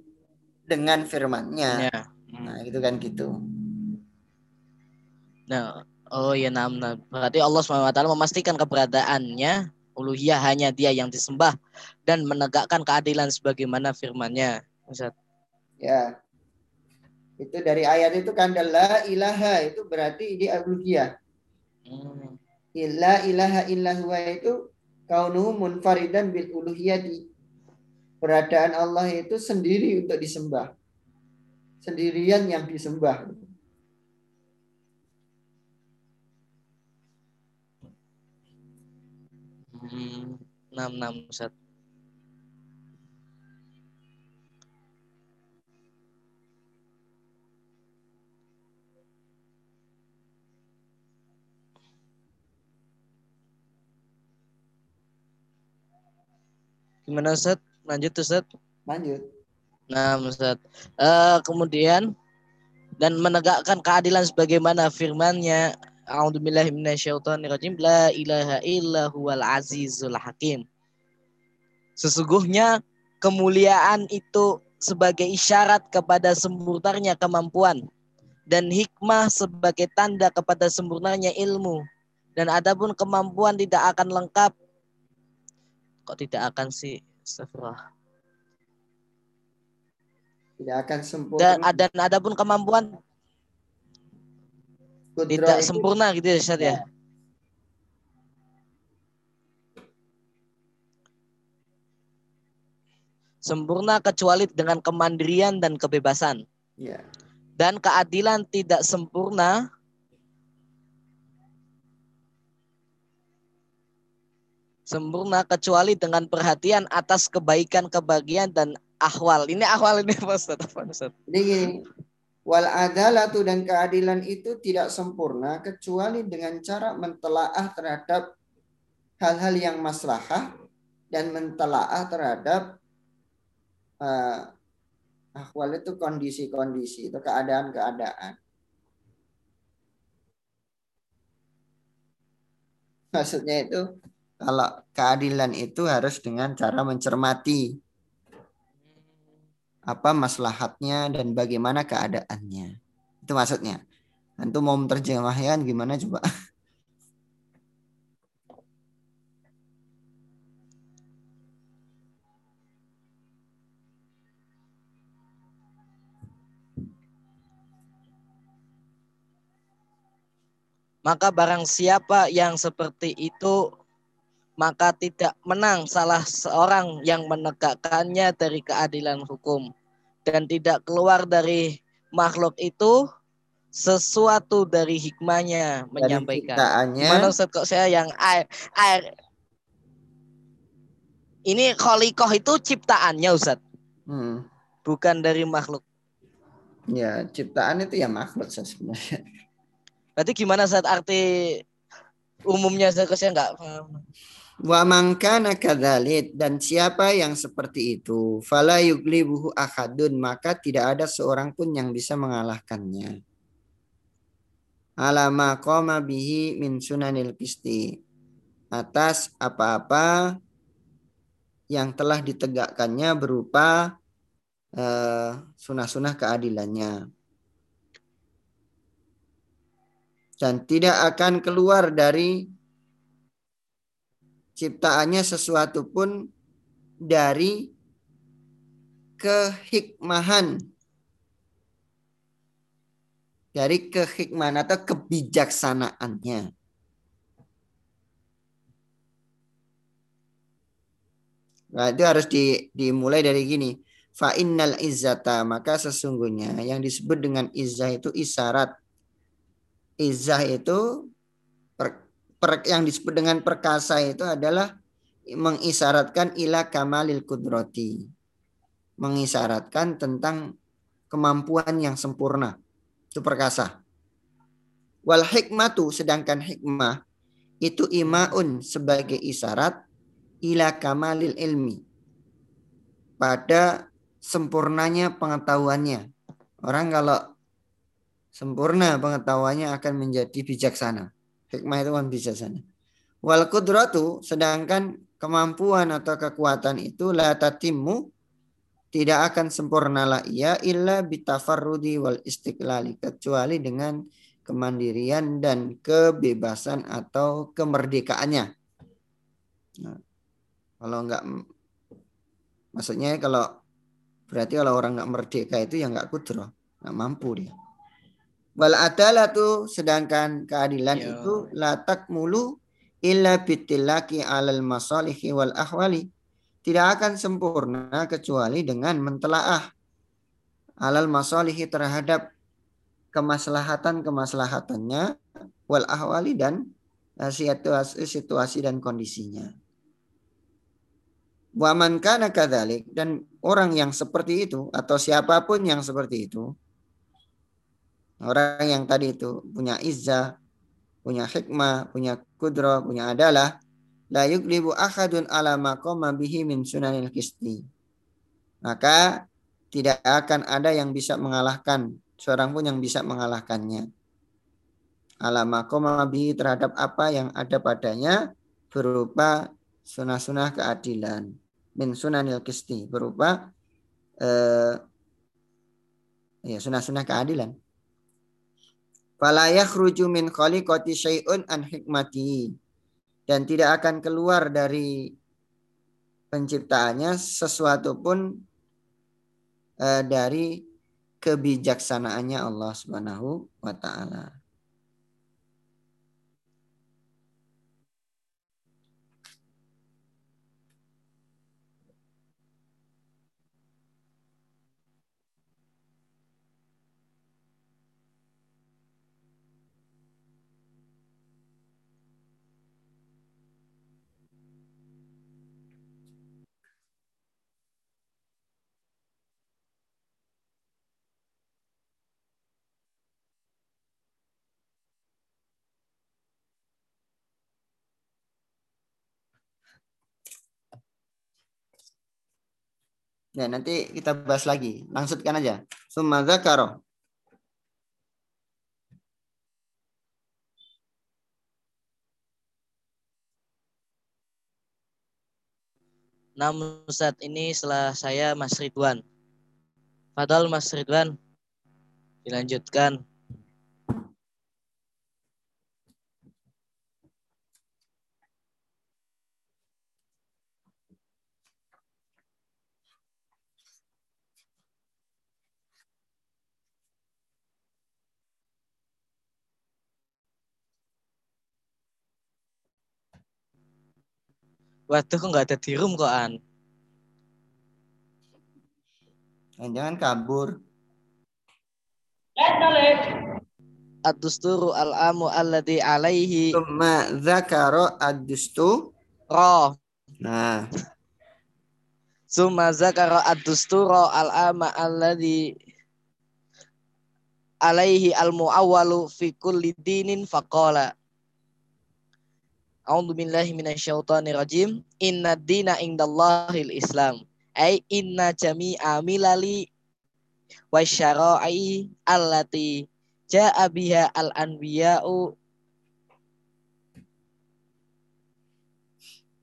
dengan firman-Nya. Ya. Nah, itu kan gitu. Nah, oh ya nah, nah. Berarti Allah SWT memastikan keberadaannya uluhiyah hanya dia yang disembah dan menegakkan keadilan sebagaimana firman-Nya. Ustaz. Ya. Itu dari ayat itu kan la ilaha itu berarti di uluhiyah. Hmm. La ilaha illa huwa itu kaunuhu munfaridan bil uluhiyati. Keberadaan Allah itu sendiri untuk disembah. Sendirian yang disembah. Hmm. Enam, enam, Ustaz. Gimana Ustaz? Lanjut Ustaz. Lanjut. Nah, Ustaz. Eh, kemudian dan menegakkan keadilan sebagaimana firman-Nya A'udzubillahi minasyaitonirrajim la ilaha illa huwal azizul hakim. Sesungguhnya kemuliaan itu sebagai isyarat kepada sempurnanya kemampuan dan hikmah sebagai tanda kepada sempurnanya ilmu dan adapun kemampuan tidak akan lengkap kok tidak akan sih Astagfirullah. Tidak akan sempurna. dan dan adapun kemampuan Kudro tidak itu sempurna gitu ya Ustaz ya sempurna kecuali dengan kemandirian dan kebebasan Ya. dan keadilan tidak sempurna sempurna kecuali dengan perhatian atas kebaikan kebahagiaan dan ahwal ini ahwal ini (laughs) apa Ustaz? Apa, Ustaz? Jadi gini, wal adalatu dan keadilan itu tidak sempurna kecuali dengan cara mentelaah terhadap hal-hal yang maslahah dan mentelaah terhadap eh, ahwal itu kondisi-kondisi itu keadaan-keadaan. Maksudnya itu kalau keadilan itu harus dengan cara mencermati apa maslahatnya dan bagaimana keadaannya. Itu maksudnya. Nanti mau menerjemahkan gimana coba? Maka barang siapa yang seperti itu maka tidak menang salah seorang yang menegakkannya dari keadilan hukum dan tidak keluar dari makhluk itu sesuatu dari hikmahnya Dari menyampaikan. ciptaannya Ustaz kok saya yang air air ini kholikoh itu ciptaannya Ustaz, hmm, bukan dari makhluk. ya ciptaan itu ya makhluk sebenarnya. Berarti gimana saat arti umumnya saya saya nggak paham. Wa man kana kadzalik dan siapa yang seperti itu fala yuglibuhu ahadun maka tidak ada seorang pun yang bisa mengalahkannya. Alama qama bihi min sunanil qisti atas apa-apa yang telah ditegakkannya berupa eh, sunah-sunah keadilannya. Dan tidak akan keluar dari ciptaannya sesuatu pun dari kehikmahan dari kehikmahan atau kebijaksanaannya. Nah, itu harus di, dimulai dari gini. Fa innal izzata maka sesungguhnya yang disebut dengan izzah itu isyarat. Izzah itu per, yang disebut dengan perkasa itu adalah mengisyaratkan ila kamalil kudrati. Mengisyaratkan tentang kemampuan yang sempurna. Itu perkasa. Wal hikmatu sedangkan hikmah itu imaun sebagai isyarat ila kamalil ilmi. Pada sempurnanya pengetahuannya. Orang kalau sempurna pengetahuannya akan menjadi bijaksana. Hikmah itu kan bijaksana. Wal kudratu sedangkan kemampuan atau kekuatan itu la tatimmu tidak akan sempurnalah ia illa bitafarrudi wal istiqlali kecuali dengan kemandirian dan kebebasan atau kemerdekaannya. Nah, kalau enggak maksudnya kalau berarti kalau orang enggak merdeka itu ya enggak kudro, enggak mampu dia. Wal adalatu sedangkan keadilan Ya. itu la takmulu illa bitilaki alal masalihi wal ahwali. Tidak akan sempurna kecuali dengan mentelaah alal masalihi terhadap kemaslahatan-kemaslahatannya wal ahwali dan eh, situasi, situasi dan kondisinya. Wa man kana kadzalik dan orang yang seperti itu atau siapa pun yang seperti itu orang yang tadi itu punya izzah, punya hikmah, punya kudro, punya adalah la yuglibu ahadun ala maqama bihi min sunanil qisti. Maka tidak akan ada yang bisa mengalahkan seorang pun yang bisa mengalahkannya. Ala maqama bihi terhadap apa yang ada padanya berupa sunah-sunah keadilan min sunanil qisti berupa eh, ya sunah-sunah keadilan Fala yakhruju min khaliqati syai'un an hikmati. Dan tidak akan keluar dari penciptaannya sesuatu pun eh, dari kebijaksanaannya Allah Subhanahu wa taala. Ya, nanti kita bahas lagi. Langsutkan aja. Summa dzakara. Namun saat ini setelah saya Mas Ridwan. Padahal Mas Ridwan dilanjutkan. Waduh kok nggak ada di room kok An. Jangan kabur. Ad-dusturu al-amu alladhi alaihi Summa dzakara ad-dustu. roh. Nah, Summa zakara ad-dusturo al-ama alladhi alaihi al-mu'awwalu fi kulli dinin faqala. A'udzu billahi minasyaitonir rajim. Inna dina indallahil Islam. Ai inna jami'a milali wa syara'i allati ja'a biha al-anbiya'u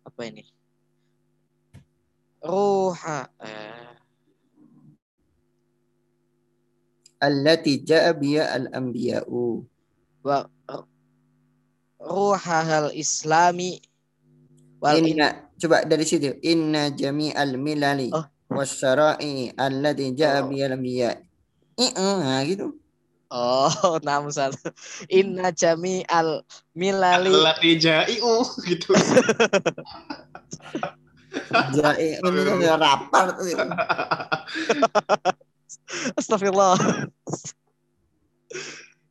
apa ini? Ruha eh, allati ja'a biha al-anbiya'u. wa ruhahal islami wal in- Inna coba dari situ. Inna jami'al milali Oh. wasyara'i allati ja'a Oh. al-anbiya. Nah, gitu. Oh, (laughs) namun satu. Inna jami al milali Lati jai'u gitu. (laughs) Ja'i ini kan ya rapar tuh. itu. Astagfirullah.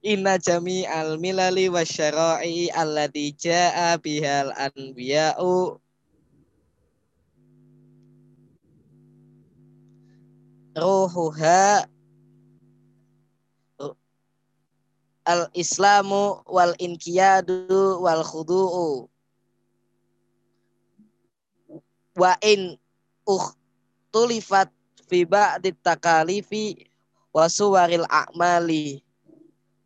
Inna jami al milali wa syara'i alladhi ja'a bihal anbiya'u. Ruhuha. Al islamu wal inkiyadu wal khudu'u. Wa in ukhtulifat fi ba'di takalifi wa suwaril a'mali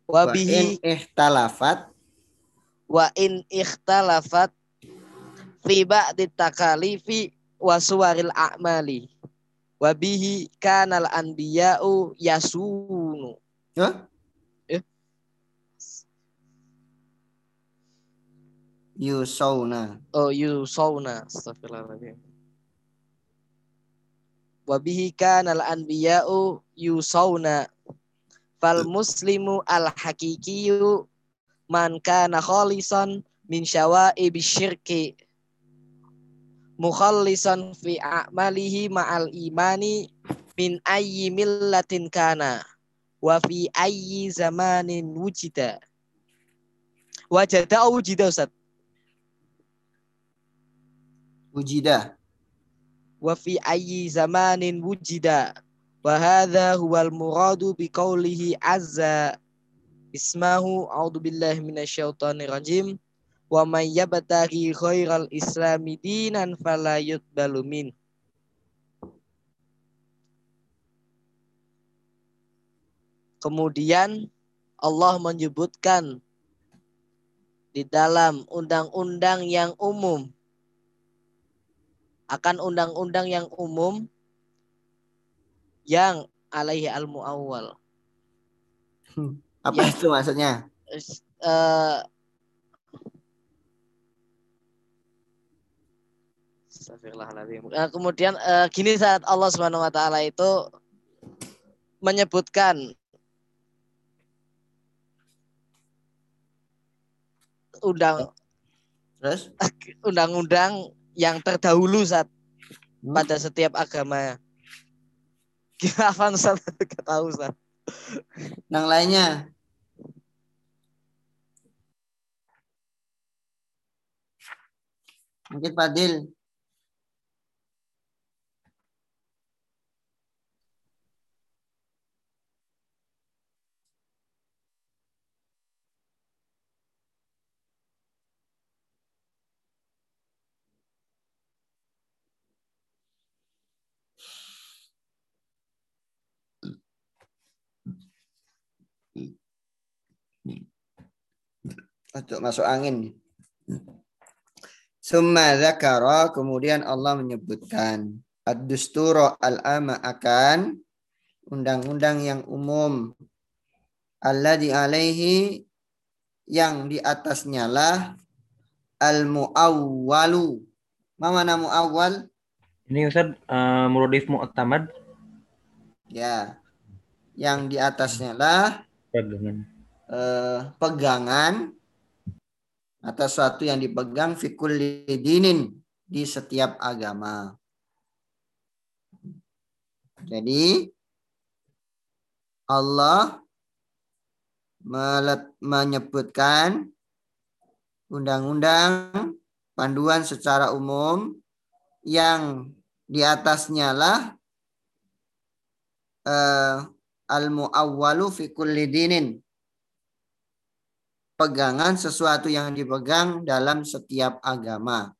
wa bihi ihtalafat wa in ikhtalafat fi ba'di takalifi wa suwaril a'mali wa bihi kanal anbiya'u yasunu Hah? Eh? yusawna. oh yusawna astagfirullahaladzim wa bihi kanal anbiya'u yusawna fal muslimu al hakikiyu man kana khalisan min syawaibi syirki mukhallisan fi a'malihi ma'al imani min ayyi millatin kana wa fi ayyi zamanin wujida. Wajada au wujida Ustaz? Wujida. wa fi ayyi zamanin wujida wa hadha huwal muradu bi qawlihi azza ismahu. A'udzu billahi minasyaitonir rajim. Wa may yabtaghi khairal islami dinan fala yuqbalu min. Kemudian Allah menyebutkan di dalam undang-undang yang umum. Akan undang-undang yang umum yang alaihi al muawwal Apa Ya. itu maksudnya? Astagfirullahaladzim. Eh, kemudian eh, gini saat Allah Subhanahu wa taala itu menyebutkan undang Terus? (laughs) undang-undang yang terdahulu saat Hmm? pada setiap agama. Apa Ustaz? Gak tahu Ustaz. Yang lainnya? Mungkin Fadil. Untuk masuk angin. Summa zakara, kemudian Allah menyebutkan ad-dusturo al-ama akan undang-undang yang umum alladzi alaihi yang di atasnya lah al-muawwalu. Ma mana muawwal? Ini Ustaz uh, muradif mu'tamad Ya. Yang di atasnya lah pegangan. eh, pegangan atas suatu yang dipegang fikul dinin di setiap agama. Jadi Allah menyebutkan undang-undang panduan secara umum yang di atasnya lah eh, al-muawwalu fi kulli dinin pegangan sesuatu yang dipegang dalam setiap agama.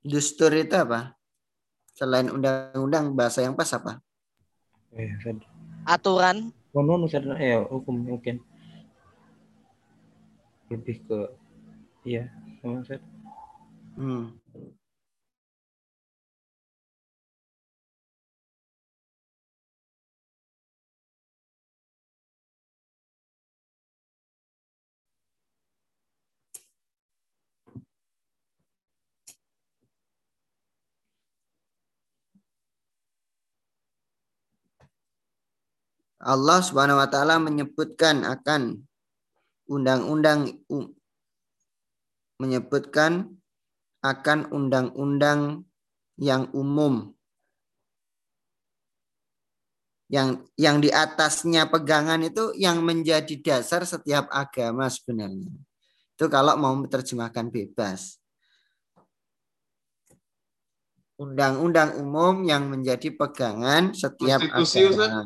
Dustur itu apa? Selain undang-undang bahasa yang pas apa? Eh. Aturan Oh, non, Ustaz. Eh, hukum mungkin. Lebih ke iya, sama Ustaz. Hmm. Allah Subhanahu wa taala menyebutkan akan undang-undang menyebutkan akan undang-undang yang umum yang yang di atasnya pegangan itu yang menjadi dasar setiap agama sebenarnya. Itu kalau mau menerjemahkan bebas. Undang-undang umum yang menjadi pegangan setiap Konstitusi, Ustaz? agama.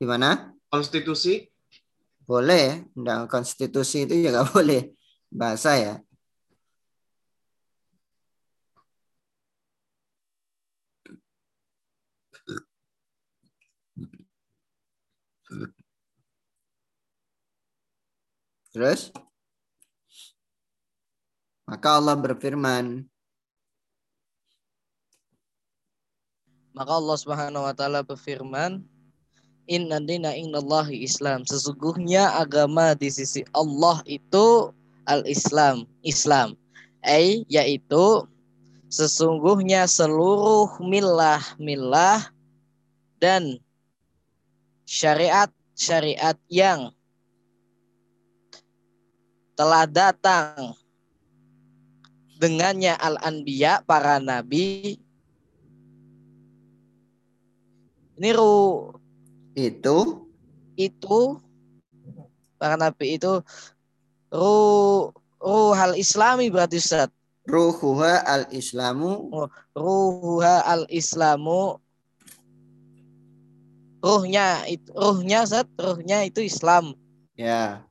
Gimana? Konstitusi Boleh, undang konstitusi itu juga (laughs) boleh bahasa ya. Terus maka Allah berfirman, Maka Allah Subhanahu wa taala berfirman, Inna dina innallahi Islam. Sesungguhnya agama di sisi Allah itu al-Islam, Islam. Ai yaitu sesungguhnya seluruh milah-milah dan syariat-syariat yang telah datang dengannya al-anbiya para nabi ini ru itu itu para nabi itu ru ruhal islami berarti Ustaz. ruhuha al-islamu Ruhuha al islamu ruhnya itu ruhnya Ustaz, ruhnya itu Islam. Ya.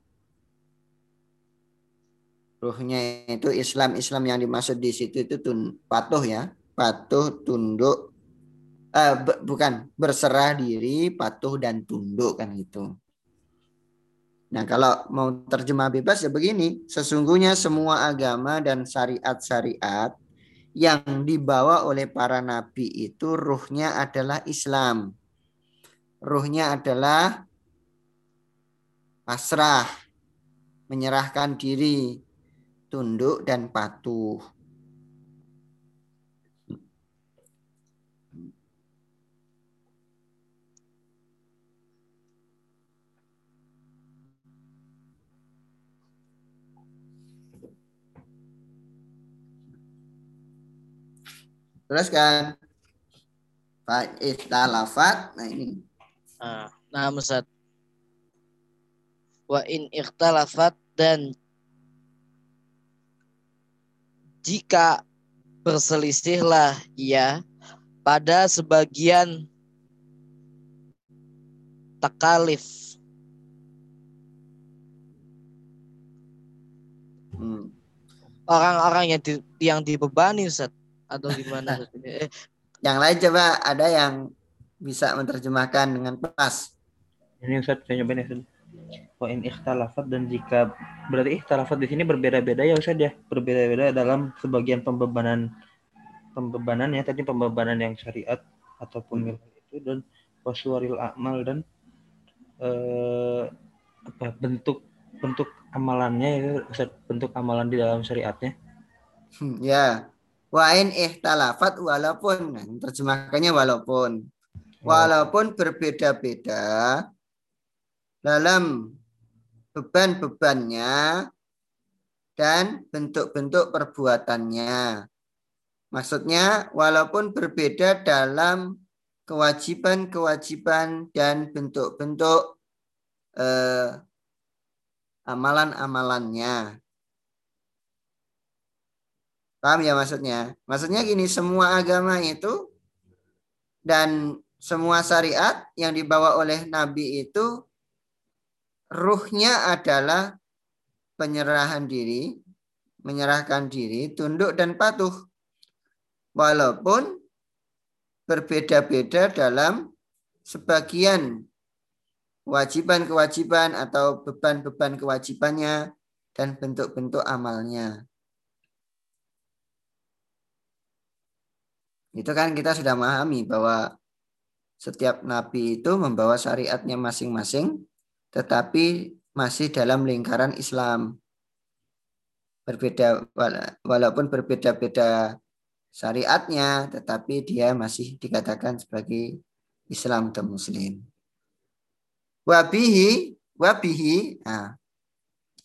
Ruhnya itu Islam Islam yang dimaksud di situ itu tun, patuh ya, patuh tunduk, eh, be- bukan berserah diri, patuh dan tunduk kan gitu. Nah, kalau mau terjemah bebas ya begini, sesungguhnya semua agama dan syariat-syariat yang dibawa oleh para nabi itu ruhnya adalah Islam. Ruhnya adalah pasrah, menyerahkan diri, tunduk dan patuh. Terus kan Fa'istalafat. Nah ini. Nah, nah Ustaz. Wa in ikhtalafat dan jika berselisihlah ia pada sebagian takalif Hmm. orang-orang yang di, yang dibebani Ustaz atau gimana Ustaz? (laughs) Eh, Yang lain coba ada yang bisa menerjemahkan dengan pas. Ini Ustaz, saya nyobain ya Ustaz. Wa in ikhtalafat dan jika berarti ikhtalafat di sini berbeda-beda ya Ustaz ya. Berbeda-beda dalam sebagian pembebanan pembebanan ya tadi pembebanan yang syariat ataupun milih itu dan wasuaril amal dan eh, apa bentuk bentuk amalannya ya Ustaz, bentuk amalan di dalam syariatnya. Hmm, ya. Wa in ihtalafat walaupun terjemahkannya walaupun walaupun berbeda-beda dalam beban-bebannya dan bentuk-bentuk perbuatannya. Maksudnya walaupun berbeda dalam kewajiban-kewajiban dan bentuk-bentuk eh, amalan-amalannya. Paham ya maksudnya? Maksudnya gini, semua agama itu dan semua syariat yang dibawa oleh Nabi itu ruhnya adalah penyerahan diri, menyerahkan diri, tunduk dan patuh. Walaupun berbeda-beda dalam sebagian kewajiban-kewajiban atau beban-beban kewajibannya dan bentuk-bentuk amalnya. Itu kan kita sudah memahami bahwa setiap nabi itu membawa syariatnya masing-masing tetapi masih dalam lingkaran Islam. Berbeda walaupun berbeda-beda syariatnya tetapi dia masih dikatakan sebagai Islam atau muslim. Wabihi wabihi nah,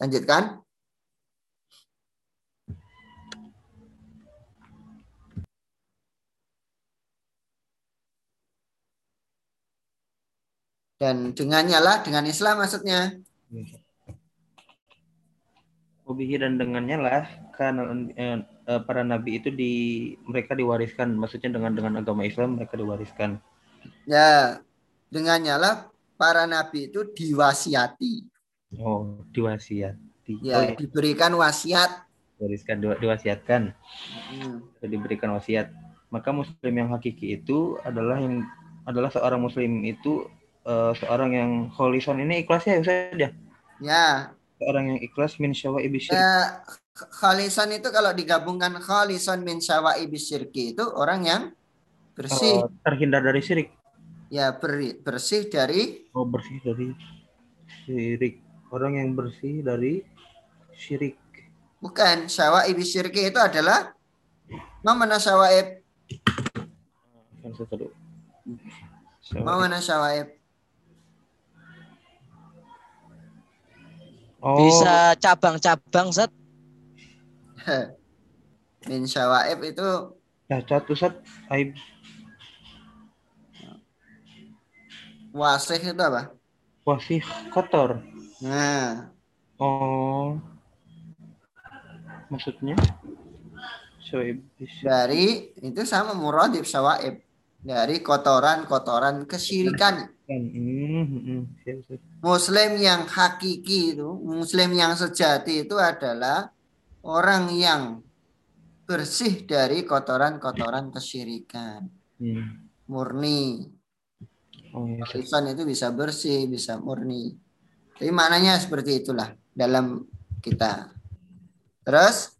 lanjutkan dan dengannya lah dengan Islam maksudnya. Wabihi dan dengannya lah karena eh, eh, para nabi itu di mereka diwariskan. Maksudnya dengan dengan agama Islam mereka diwariskan. Ya dengannya lah para nabi itu diwasiati. Oh diwasiati. Ya oh, ya. diberikan wasiat. Diwariskan diwa- diwasiatkan. Hmm. diberikan wasiat. Maka muslim yang hakiki itu adalah yang adalah seorang muslim itu eh, seorang yang kholisan ini ikhlas ya Ustaz ya? Ya. Seorang yang ikhlas min Ya, khalisan itu kalau digabungkan khalisan min syawa'ibis syirki itu orang yang bersih. Oh, terhindar dari syirik. Ya beri- bersih dari oh bersih dari syirik. Orang yang bersih dari syirik. Bukan syawa'ibis syirki itu adalah mana syawa'ib. Kan saya tahu mana syawa'ib oh. Bisa cabang-cabang Ustaz. (laughs) min syawa'ib itu cacat Ustaz aib. Wasih itu apa? Wasih kotor. Nah. Oh. Maksudnya? Syawaibi syirk dari itu sama muradib syawa'ib. Dari kotoran-kotoran kesyirikan kan hmm, hmm. Muslim yang hakiki itu, Muslim yang sejati itu adalah orang yang bersih dari kotoran-kotoran kesyirikan, Hmm. murni. oh iya. Lisan itu bisa bersih, bisa murni. Tapi maknanya seperti itulah dalam kita. Terus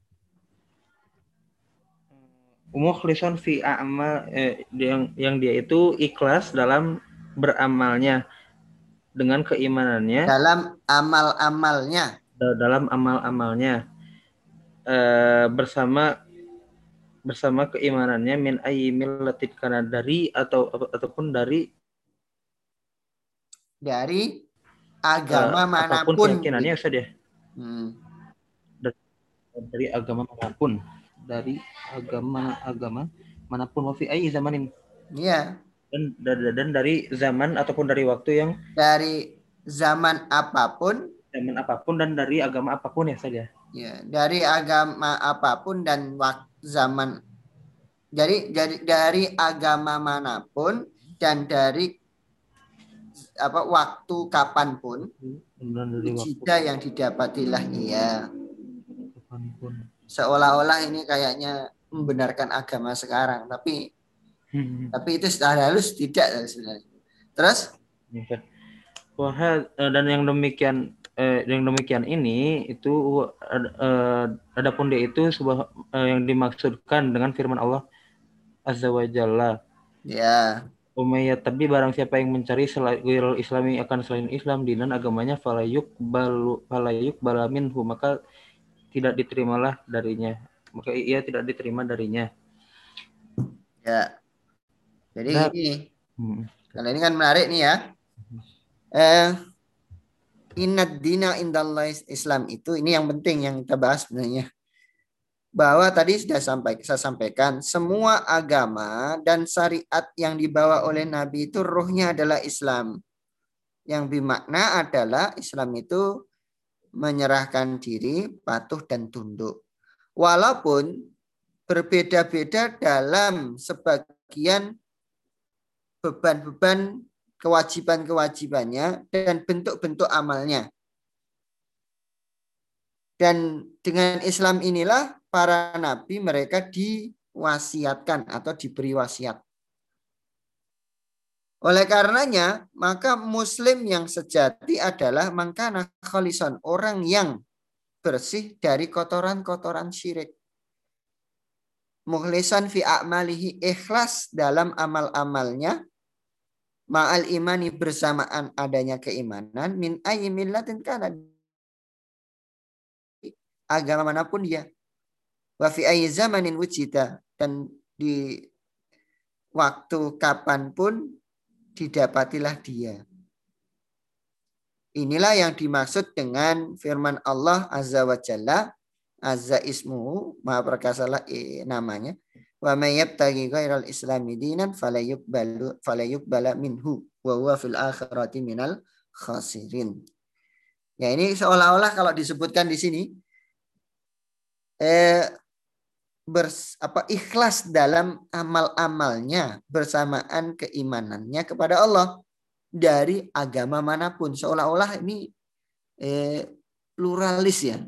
mukhlisan fi amal eh, yang yang dia itu ikhlas dalam beramalnya dengan keimanannya. Dalam amal-amalnya. Da- dalam amal-amalnya. Eh, bersama bersama keimanannya min ayyimil latif karena dari atau ataupun dari dari agama apa pun mana pun. keyakinannya Ustaz ya? Hmm. dari agama mana pun. Dari agama agama mana pun. Wafi ayyi zamanin. Iya, dan, dan dan dari zaman ataupun dari waktu yang dari zaman apa pun, zaman apa pun dan dari agama apa pun ya saja. ya, dari agama apa pun dan waktu zaman dari dari dari agama mana pun dan dari apa waktu kapan pun jika yang didapatilah ia seolah-olah ini kayaknya membenarkan agama sekarang tapi Hmm. tapi itu secara halus tidak sebenarnya. Terus? Wah, eh, dan yang demikian eh, yang demikian ini itu eh, adapun dia itu sebuah eh, yang dimaksudkan dengan firman Allah Azza wa Jalla. Ya. Umayyad tapi barang siapa yang mencari selain islami akan selain Islam dinan agamanya falayuk balu falayuk balaminhu maka tidak diterimalah darinya. Maka ia tidak diterima darinya. Ya jadi Nah. ini Hmm. kalau ini kan menarik nih ya. Eh inad dina indallah Islam. Itu ini yang penting yang kita bahas sebenarnya. Bahwa tadi sudah sampai saya sampaikan semua agama dan syariat yang dibawa oleh Nabi itu rohnya adalah Islam. Yang bermakna adalah Islam itu menyerahkan diri patuh dan tunduk. Walaupun berbeda-beda dalam sebagian beban-beban kewajiban-kewajibannya dan bentuk-bentuk amalnya. Dan dengan Islam inilah para nabi mereka diwasiatkan atau diberi wasiat. Oleh karenanya, maka muslim yang sejati adalah mangkana kholison, orang yang bersih dari kotoran-kotoran syirik. Mukhlisan fi a'malihi ikhlas dalam amal-amalnya. Ma'al imani bersamaan adanya keimanan. Min ayyi millatin kana. Agama mana pun dia. Wa fi ayyi zamanin wujida. Dan di waktu kapan pun didapatilah dia. Inilah yang dimaksud dengan firman Allah azza wa jalla azza ismuhu maha perkasalah eh, namanya wa may yabtaghi ghairal islami dinan falayuqbalu falayuqbala minhu wa huwa fil akhirati minal khasirin. Ya ini seolah-olah kalau disebutkan di sini eh bers, apa ikhlas dalam amal-amalnya bersamaan keimanannya kepada Allah dari agama mana pun seolah-olah ini eh, pluralis ya.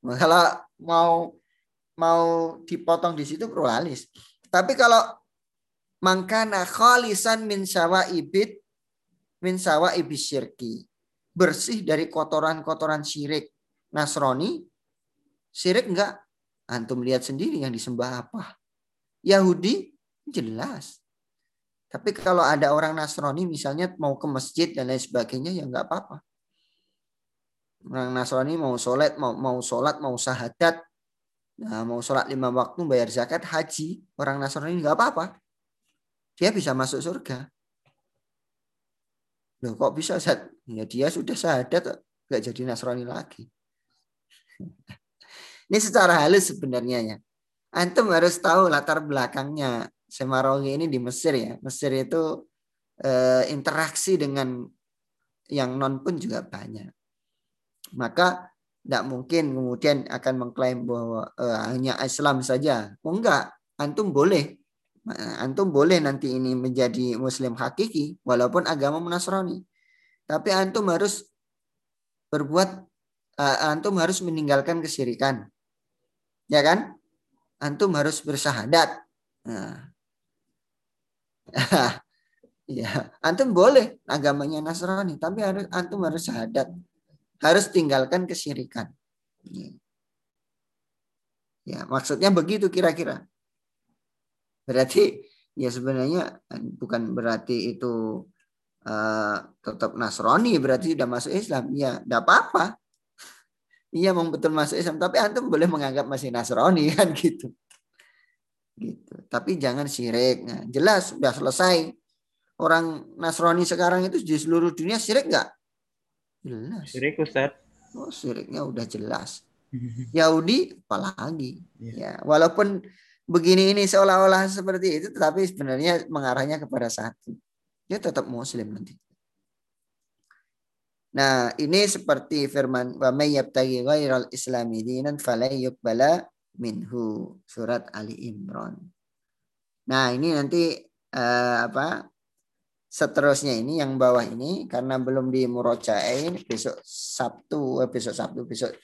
Kalau mau mau dipotong di situ pluralis. Tapi kalau mangkana khalisan min sawaibid min sawaibis syirki. Bersih dari kotoran-kotoran syirik. Nasrani syirik enggak? Antum lihat sendiri yang disembah apa? Yahudi jelas. Tapi kalau ada orang Nasrani misalnya mau ke masjid dan lain sebagainya ya enggak apa-apa. Orang Nasrani mau sholat, mau mau sholat, mau sahadat, Nah, mau sholat lima waktu, bayar zakat, haji, orang Nasrani nggak apa-apa. Dia bisa masuk surga. Loh, kok bisa? Zat? Ya dia sudah syahadat, nggak jadi Nasrani lagi. (laughs) Ini secara halus sebenarnya ya. Antum harus tahu latar belakangnya Semarogi ini di Mesir ya. Mesir itu eh, interaksi dengan yang non pun juga banyak. Maka tidak mungkin kemudian akan mengklaim bahwa eh, hanya Islam saja. Oh, enggak, antum boleh. Antum boleh nanti ini menjadi muslim hakiki walaupun agama Nasrani. Tapi antum harus berbuat eh, antum harus meninggalkan kesyirikan. Ya kan? Antum harus bersyahadat. Nah. (laughs) Ya, antum boleh agamanya Nasrani, tapi harus antum harus syahadat. Harus tinggalkan kesyirikan. Ya, ya maksudnya begitu kira-kira. Berarti ya sebenarnya bukan berarti itu uh, tetap Nasrani berarti sudah masuk Islam. Ya, tidak apa-apa. Iya memang betul masuk Islam, tapi antum boleh menganggap masih Nasrani (laughs) kan gitu. Gitu. Tapi jangan syirik. Nah, jelas sudah selesai orang Nasrani sekarang itu di seluruh dunia syirik nggak? Jelas. Syirik Ustaz. Oh, syiriknya udah jelas. (laughs) Yahudi apalagi. Ya. ya, walaupun begini ini seolah-olah seperti itu tetapi sebenarnya mengarahnya kepada satu. Dia tetap muslim nanti. Nah, ini seperti firman wa may yabtaghi ghairal islami dinan fala yuqbala minhu surat Ali Imran. Nah, ini nanti uh, apa? Seterusnya ini yang bawah ini karena belum di murojain besok Sabtu eh, besok Sabtu besok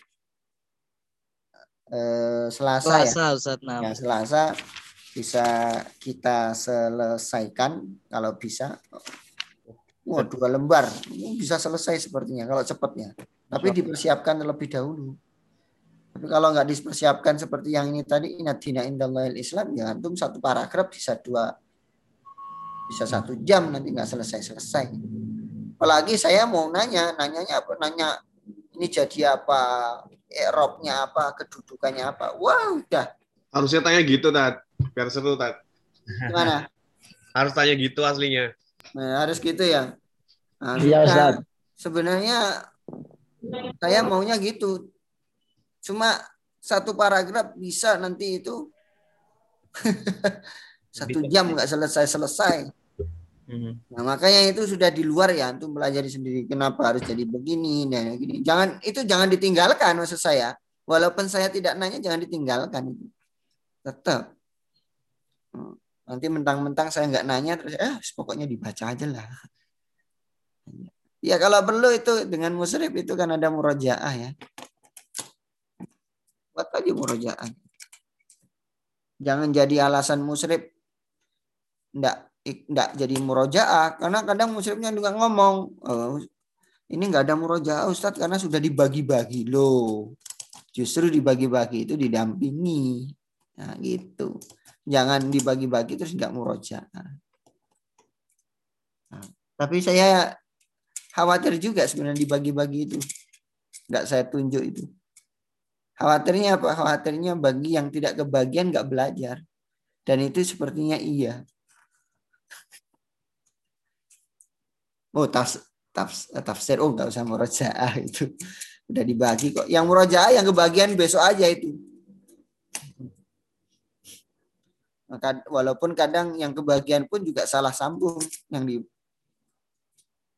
eh, Selasa, Selasa ya. Ustaz, nah. ya Selasa bisa kita selesaikan kalau bisa Wah, dua lembar bisa selesai sepertinya kalau cepatnya. Tapi dipersiapkan terlebih dahulu. Tapi kalau nggak dipersiapkan seperti yang ini tadi, inatina indallahil Islam, ya antum satu paragraf bisa dua bisa satu jam nanti nggak selesai-selesai. Apalagi saya mau nanya, nanyanya apa? Nanya ini jadi apa? Eropnya apa? Kedudukannya apa? Wah, udah. Harusnya tanya gitu, Tat. Biar seru, Tat. Gimana? (laughs) Harus tanya gitu aslinya. Nah, harus gitu ya. Nah, iya, Ustaz. Sebenarnya saya maunya gitu. Cuma satu paragraf bisa nanti itu (laughs) satu jam nggak selesai-selesai. Mhm. Nah, makanya itu sudah di luar ya untuk belajar sendiri kenapa harus jadi begini dan gini. Jangan itu jangan ditinggalkan maksud saya. Walaupun saya tidak nanya jangan ditinggalkan itu. Tetap. Hmm. Nanti mentang-mentang saya nggak nanya terus eh pokoknya dibaca aja lah. Ya kalau perlu itu dengan musrif itu kan ada murojaah ya. Buat aja murojaah. Jangan jadi alasan musrif enggak enggak jadi murojaah karena kadang muslimnya juga ngomong oh, ini enggak ada murojaah Ustadz karena sudah dibagi-bagi loh. Justru dibagi-bagi itu didampingi. Nah gitu. Jangan dibagi-bagi terus enggak murojaah. Nah, tapi saya khawatir juga sebenarnya dibagi-bagi itu. Enggak saya tunjuk itu. Khawatirnya apa? Khawatirnya bagi yang tidak kebagian enggak belajar. Dan itu sepertinya iya Oh, tafs, tafs, tafsir, oh nggak usah murojaah itu. Udah dibagi kok. Yang murojaah yang kebagian besok aja itu. Maka walaupun kadang yang kebagian pun juga salah sambung yang di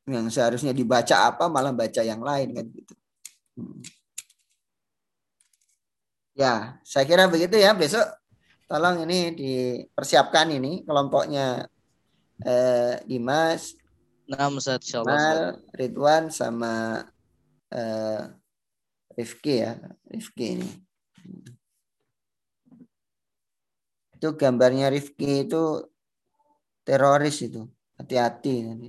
yang seharusnya dibaca apa malah baca yang lain kan gitu. Hmm. Ya, saya kira begitu ya. Besok tolong ini dipersiapkan ini kelompoknya eh, Dimas, Nah, Ustaz, insyaallah. Ridwan sama uh, Rifki ya, Rifki ini. Itu gambarnya Rifki itu teroris itu. Hati-hati nanti.